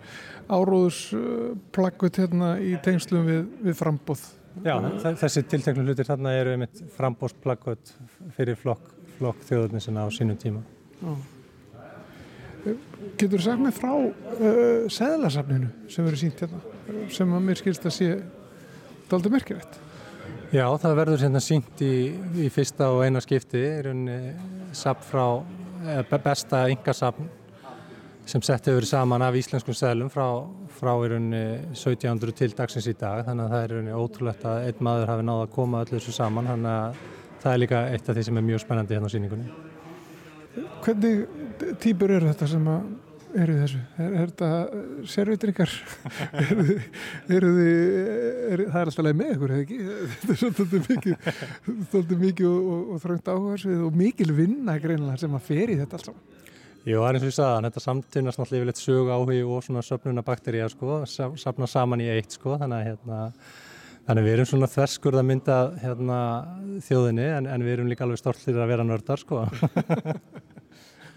áróðusplakkut hérna í tengslum við, við frambóð Já, þessi tilteknu hlutir þarna eru einmitt frambóðsplakkut fyrir flokk, flokk þjóðurnisina á sínum tíma. Já. Getur þú sagt mig frá uh, seglasafninu sem verður sínt hérna sem að mér skilst að sé daldur merkilegt Já, það verður hérna sínt í, í fyrsta og eina skipti, er unni sapn frá, besta yngasapn sem sett hefur saman af íslenskum seglum frá, frá í rauninni 1700 til dagsins í dag, þannig að það er í rauninni ótrúlegt að einn maður hafi náða að koma öllu þessu saman, þannig að það er líka eitt af því sem er mjög spennandi hérna á síningunni. Hvernig týpur eru þetta sem að eru þessu? Er, er þetta sérvitringar? eru þið, er, það er alltaf leið með ykkur, hefði ekki? Þetta er svolítið mikið, svolítið mikið og, og, og þröngt áhersfið og mikil vinna greinlega sem að fer í þetta alls saman. Jú, það er eins og ég sagði, þetta samtynast náttúrulega yfirleitt sög áhugi og svona söpnuna bakteríja sko, sapna saman í eitt sko, þannig að hérna, þannig að við erum svona þverskurð að mynda hérna, þjóðinni en, en við erum líka alveg stoltir að vera nördar sko.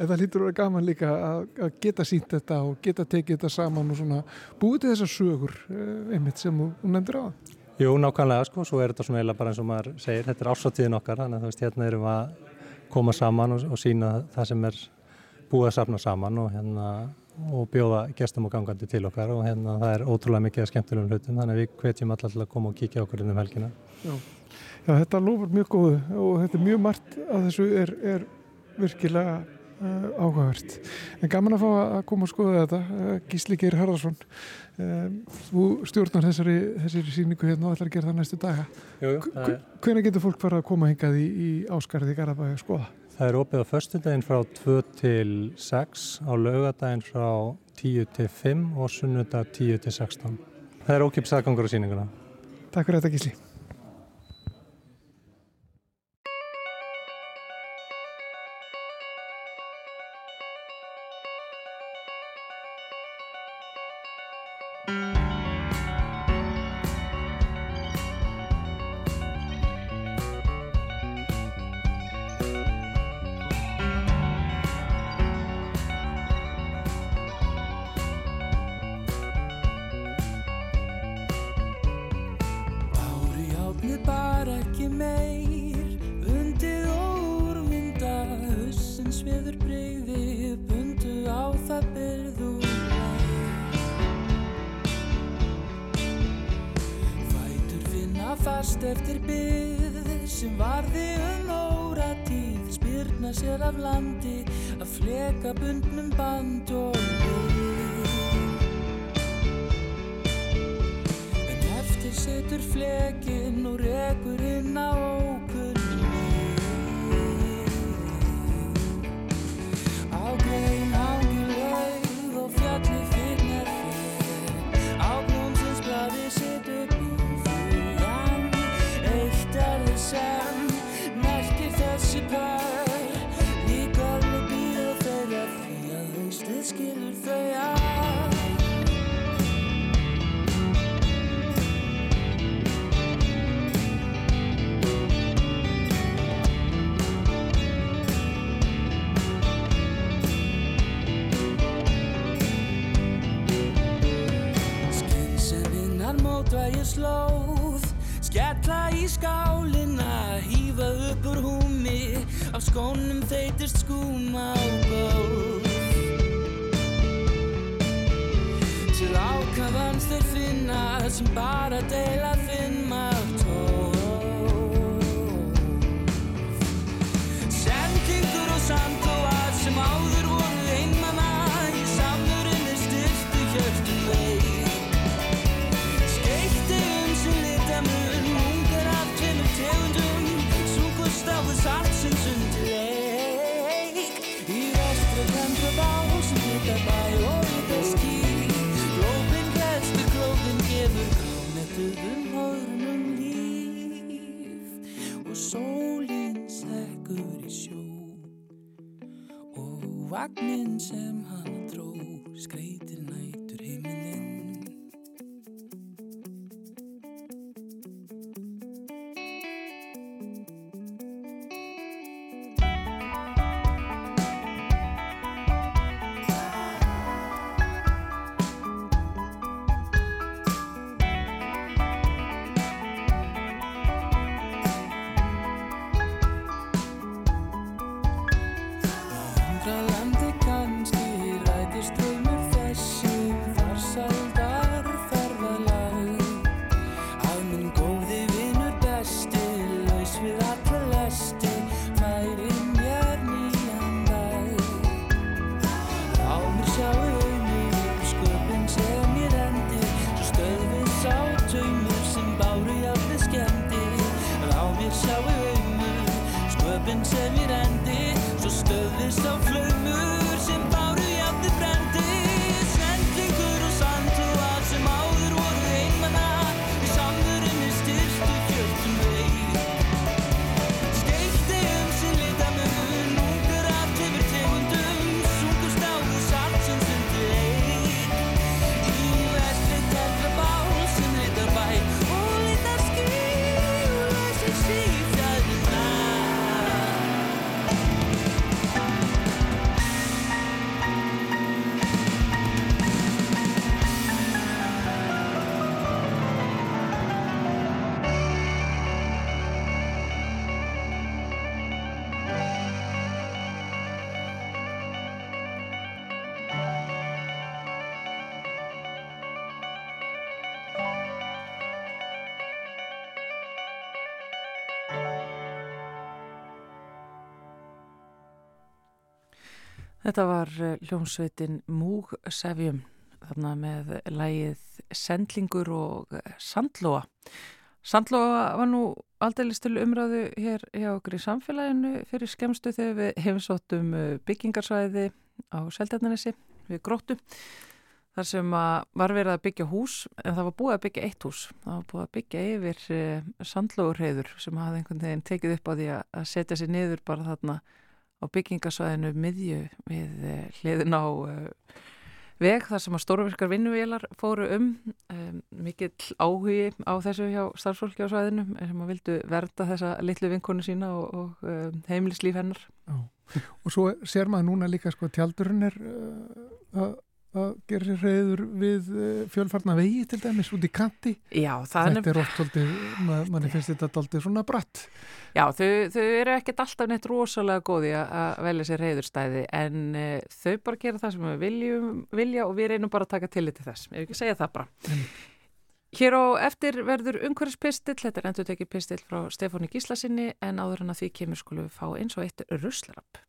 En það lítur að vera gaman líka að, að geta sínt þetta og geta tekið þetta saman og svona búið til þessar sögur eh, einmitt sem þú nefndir á það. Jú, nákvæmlega sko, svo er þetta svona eila bara eins og maður segir, þetta er ásáttíðin okkar, þannig að þú veist, hérna erum við að koma saman og, og sína það sem er búið að safna saman og hérna og bjóða gestum og gangandi til okkar og hérna það er ótrúlega mikið að skemmtilegum hlutum þannig að við hvetjum alltaf til að koma og kíkja okkur inn um helgina. Já, Já þetta lofur mjög góðu og þetta er mjög margt að þessu er, er virkilega áhugavert. En gaman að fá að koma og skoða þetta. Uh, Gísli Geir Harðarsson, uh, þú stjórnar þessari, þessari síningu hérna og ætlar að gera það næstu daga. Jú, jú, Hvernig getur fólk fara að koma hingað í, í áskarði Garabæði að skoða? Það er opið á förstundaginn frá 2 til 6, á laugadaginn frá 10 til 5 og sunnudag 10 til 16. Það er ókipst aðgangur á síninguna. Takk fyrir þetta Gísli. Þetta var eh, hljómsveitin Múg Sevjum þarna með lægið Sendlingur og eh, Sandlóa. Sandlóa var nú aldrei til umræðu hér hjá okkur í samfélaginu fyrir skemstu þegar við heimsóttum eh, byggingarsvæði á Seldjarnanessi við gróttu. Þar sem var verið að byggja hús en það var búið að byggja eitt hús. Það var búið að byggja yfir sandlóurheyður sem hafði einhvern veginn tekið upp á því að setja sér niður bara þarna á byggingasvæðinu miðju við uh, hliðin á uh, veg þar sem að stórvirkar vinnuvélar fóru um, um mikill áhugi á þessu hjá starfsfólki á svæðinu sem að vildu verða þessa litlu vinkonu sína og, og um, heimilislíf hennar. Já. Og svo sér maður núna líka sko tjaldurinn er uh, að gera reyður við uh, fjölfarna vegi til dæmis út í kanti. Já, þetta er oft svolítið, mað, manni finnst þetta svolítið svona bratt. Já, þau, þau eru ekkert alltaf neitt rosalega góði að velja sér reyðurstæði en uh, þau bara gera það sem við viljum, vilja og við reynum bara að taka til til þess, ég vil ekki segja það bara. Mm. Hér á eftir verður umhverfispistill, þetta er endur tekið pistill frá Stefóni Gíslasinni en áður en að því kemur við fá eins og eitt ruslarapp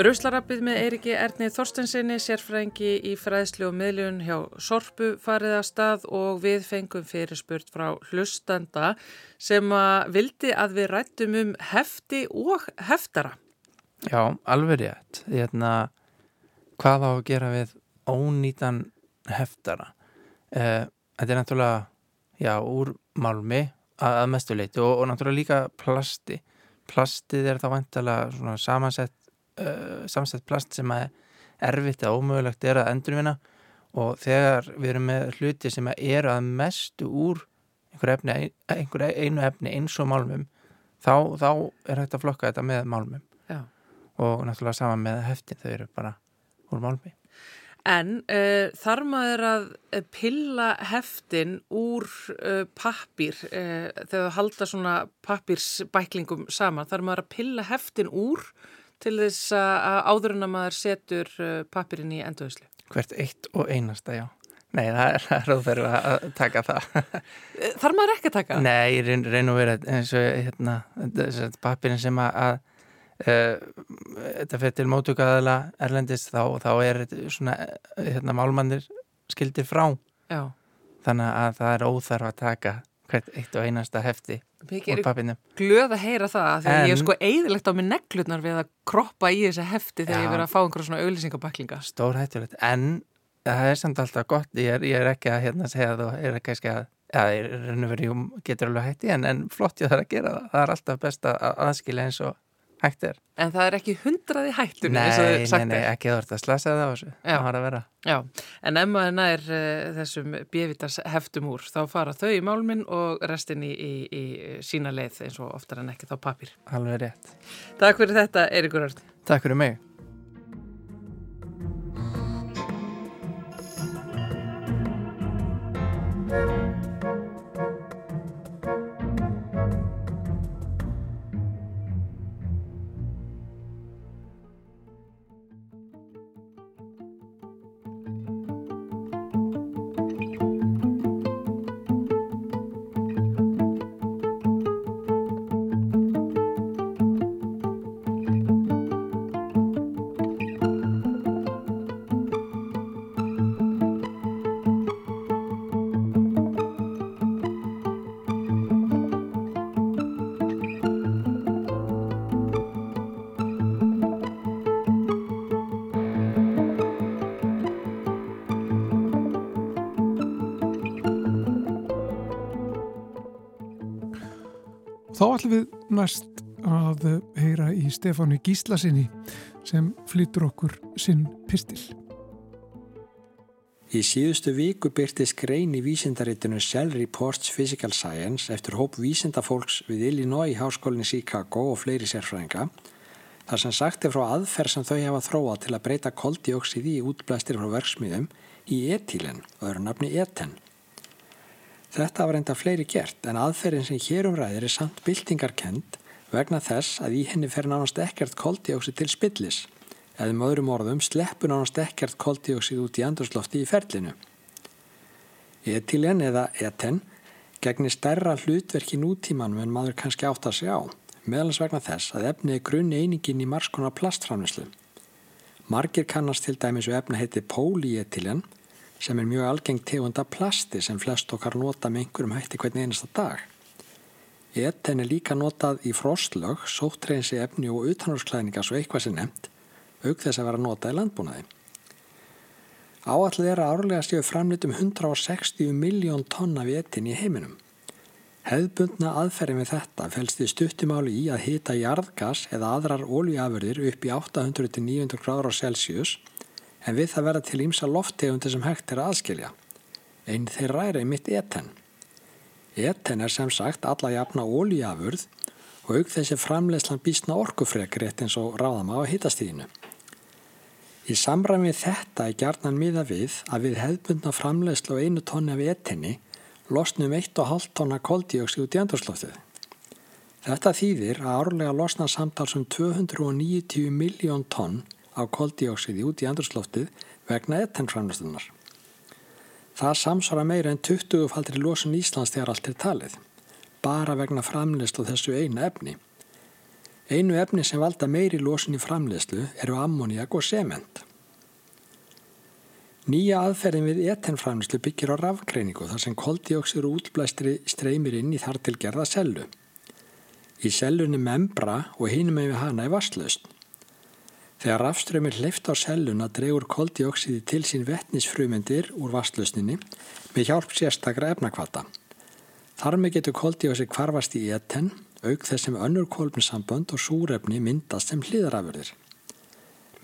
Ruslarappið með Eiriki Erni Þorstensinni, sérfræðingi í fræðslu og miðljun hjá Sorpu farið að stað og við fengum fyrirspurt frá hlustanda sem að vildi að við rættum um hefti og heftara. Já, alveg rétt. Hérna, hvað á að gera við ónýtan heftara? Eh, þetta er náttúrulega, já, úr málmi að, að mestu leiti og, og náttúrulega líka plasti. Plastið er þá vantalega svona samansett uh, samsett plast sem er erfitt að ómögulegt er að endurvinna og þegar við erum með hluti sem eru að mestu úr einhver, efni, einhver einu efni eins og málmum þá, þá er hægt að flokka þetta með málmum Já. og náttúrulega sama með heftin þau eru bara úr málmi En uh, þar maður að pilla heftin úr uh, pappir uh, þegar það halda svona pappirsbæklingum saman, þar maður að pilla heftin úr til þess að áður en að maður setur pappirinn í endurvislu. Hvert eitt og einasta, já. Nei, það er, er óþarf að taka það. Þar maður ekki að taka? Nei, ég reyn, reyn að vera eins og hérna, pappirinn sem að, þetta fyrir til mótugaðala erlendis þá, þá er svona hérna, málmannir skildir frá. Já. Þannig að það er óþarf að taka hvert eitt og einasta hefti úr er pappinum glöð að heyra það því En- ég er sko eðilegt á mig neglutnar við að kroppa í þessi hefti þegar Já. ég verið að fá einhverja svona auglýsingabaklinga. stór hættulegt en það er samt alltaf gott ég er, ég er ekki að hérna segja að þú er ekki að Já, það er raun og verið, jú, getur alveg hætti en, en flott ég þarf að gera það. Það er alltaf best að aðskilja eins og hægt er. En það er ekki hundraði hættunni Nei, eins og nei, sagt nei, ekki þú ert að slasa það á þessu. Það var að vera. Já, en ef maður nær uh, þessum bjöfitars heftum úr þá fara þau í málminn og restin í, í, í sína leið eins og oftar en ekki þá papir. Alveg rétt. Takk fyrir þetta, Eiríkur Örn. Takk fyrir mig. Þá ætlum við næst að heyra í Stefánu Gíslasinni sem flyttur okkur sinn pistil. Í síðustu viku byrtist grein í vísindaritinu Cell Reports Physical Science eftir hóp vísindafólks við Illinois Háskólinni Chicago og fleiri sérfræðinga þar sem sagt er frá aðferð sem þau hafa þróað til að breyta koldioksidi í útblæstir frá verksmiðum í etílen og öðru nafni eten. Þetta var enda fleiri gert en aðferðin sem hér umræðir er samt byltingarkend vegna þess að í henni fer nánast ekkert koldioksið til spillis eða um öðrum orðum sleppur nánast ekkert koldioksið út í andurslofti í ferlinu. Etilen eða eten gegnir stærra hlutverki nútímanum en maður kannski átt að segja á, meðalans vegna þess að efni er grunn einingin í margskonar plastframlislu. Margir kannast til dæmis og efni heiti polyetilen sem er mjög algengt tegunda plasti sem flest okkar nota með einhverjum hætti hvernig einasta dag. Eten er líka notað í frostlög, sóttreinsi efni og utanhúrsklæðningar svo eitthvað sem nefnt, auk þess að vera notað í landbúnaði. Áallir er að árlega séu framlitum 160 miljón tonna við etin í heiminum. Hefðbundna aðferðin við þetta fælst í stuttumáli í að hita jarðgas eða aðrar ólíafurðir upp í 800-900 gráður á Celsius en við það verða til ímsa lofttegundi sem hægt er að aðskilja. Einn þeirra er einmitt eten. Eten er sem sagt alla jafna ólíafurð og auk þessi framlegslan býstna orkufrek rétt eins og ráðama á hitastíðinu. Í samræmi þetta er gjarnan miða við að við hefðbundna framlegslu á einu tonni af etinni losnum 1,5 tonna koldíóksi út í andurslóftið. Þetta þýðir að árlega losna samtals um 290 miljón tonn á koldíóksiði út í andurslóftið vegna etenframlegslunar. Það samsvara meira en 20 faldri losun Íslands þegar allt er talið, bara vegna framlegslu þessu eina efni. Einu efni sem valda meiri losun í framlegslu eru ammoniak og sement. Nýja aðferðin við etenframlegslu byggir á rafgreiningu þar sem koldíóksir og útblæstri streymir inn í þar til gerða sellu. Í sellunni membra og hinum með hana er vasslaust. Þegar rafströmmir hleyft á selluna dregur koldíóksidi til sín vettnisfrumendir úr vasslausninni með hjálp sérstakra efnakvata. Þar með getur koldíóksið kvarfast í eten auk þess sem önnur kolminsambönd og súrefni myndast sem hlýðarafurðir.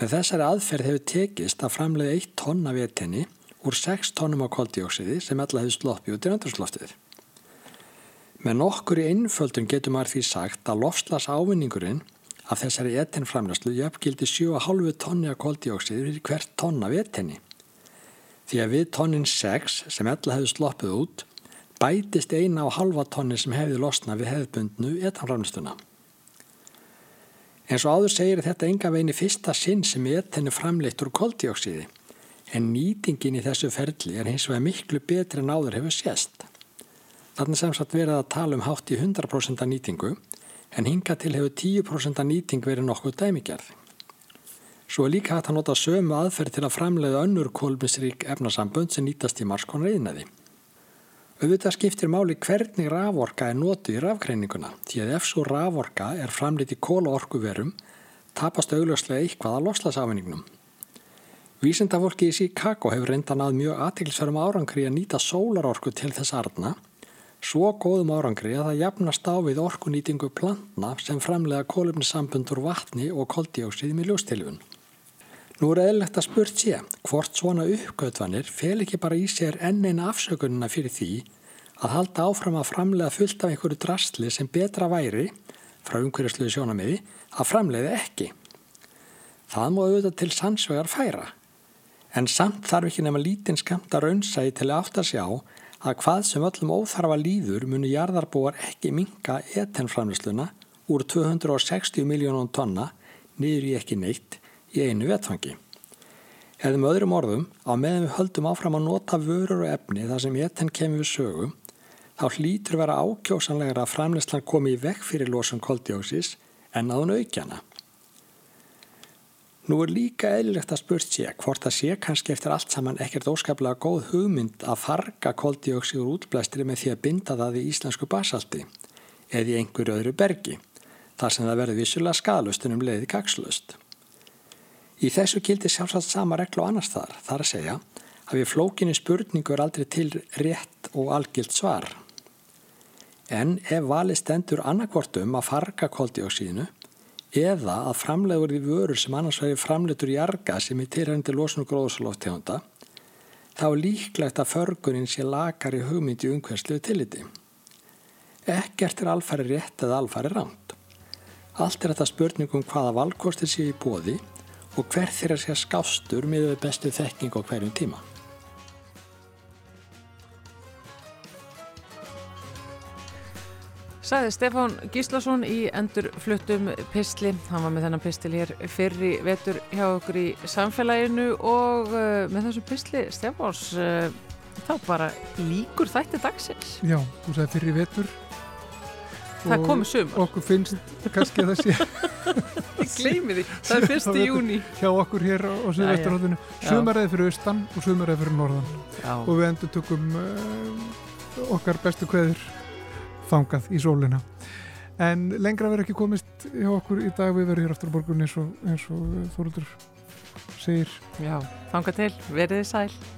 Með þessari aðferð hefur tekist að framlega 1 tonn af etinni úr 6 tonnum á koldíóksiði sem alla hefur sloppið út í andrusloftið. Með nokkur í einföldun getur maður því sagt að lofslas ávinningurinn af þessari etinframlæslu jöfngildi 7,5 tonni af koldíóksiði fyrir hvert tonn af etinni. Því að við tonnin 6 sem alla hefur sloppið út bætist eina á halva tonni sem hefði losna við hefðbundnu etanframlistuna. En svo áður segir þetta enga veginn í fyrsta sinn sem etin er framleitt úr koldíóksiði, en nýtingin í þessu ferli er hins vegar miklu betri en áður hefur sést. Þannig sem satt verið að tala um hátt í 100% nýtingu, en hinga til hefur 10% nýting verið nokkuð dæmigerð. Svo er líka hægt að nota sömu aðferð til að framleiða önnur kolminsrík efnasambönd sem nýtast í marskonar einaði. Auðvitað skiptir máli hvernig raforka er notuð í rafgreininguna því að ef svo raforka er framliti kólaorkuverum tapast augljóslega eitthvað að loslasafinningnum. Vísindafólki í Chicago hefur reyndan að mjög aðtilsverðum árangri að nýta sólarorku til þess arna, svo góðum árangri að það jafnast á við orkunýtingu plantna sem framlega kólumnisambundur vatni og koldíóksið með ljóstilfun. Nú er eðlegt að spurt sé hvort svona uppgötvanir fel ekki bara í sér enn eina afsökununa fyrir því að halda áfram að framlega fullt af einhverju drastli sem betra væri, frá umhverjasluðu sjónamiði, að framleiða ekki. Það má auðvitað til sannsvegar færa. En samt þarf ekki nema lítinn skamta raunsægi til að átt að sjá að hvað sem öllum óþarfa líður muni jarðarbúar ekki minka etenframleysluna úr 260 miljónum tonna niður í ekki neitt í einu vetfangi. Eða með öðrum orðum, á meðan við höldum áfram að nota vörur og efni þar sem eten kemur við sögu, þá hlýtur vera ákjósanlegra að framleyslan komi í vekk fyrir losum koldjósis en að hún aukjana. Nú er líka eðlilegt að spurt sé hvort það sé kannski eftir allt saman ekkert óskaplega góð hugmynd að farga koldioksi úr útblæstri með því að binda það í íslensku basalti eða í einhverju öðru bergi, þar sem það verður vissulega skadlustunum leiði kakslust. Í þessu gildi sjálfsagt sama reglu og annars þar, þar að segja að við flókinni spurningu er aldrei til rétt og algilt svar. En ef valið stendur annarkvortum að farga koldioksínu eða að framlegur í vörur sem annars væri framleitur í arga sem er tilhændi losnu gróðsálóftegunda, þá er líklegt að förgurinn sé lakar í hugmyndi umhverslu tilliti. Ekkert er alfæri rétt eða alfæri ránt. Allt er þetta spurningum hvaða valkostir sé í bóði og hver þeirra sé skástur með bestu þekking á hverjum tíma. Saði Stefán Gíslason í endur fluttum pistli. Hann var með þennan pistil hér fyrri vetur hjá okkur í samfélaginu og uh, með þessu pistli Stefáns uh, þá bara líkur þætti dagsins. Já, þú sagði fyrri vetur. Það komi sumar. Okkur finnst kannski að það sé... Ég gleymi því, það er fyrsti júni. Hjá okkur hér á Suðvesturhóttinu. Sumaræði fyrir austan og sumaræði fyrir norðan. Já. Og við endur tökum uh, okkar bestu kveður þangað í sólina. En lengra verður ekki komist hjá okkur í dag. Við verðum hér aftur á borgunni eins og, og Þoruldur segir. Já, þangað til, verðið sæl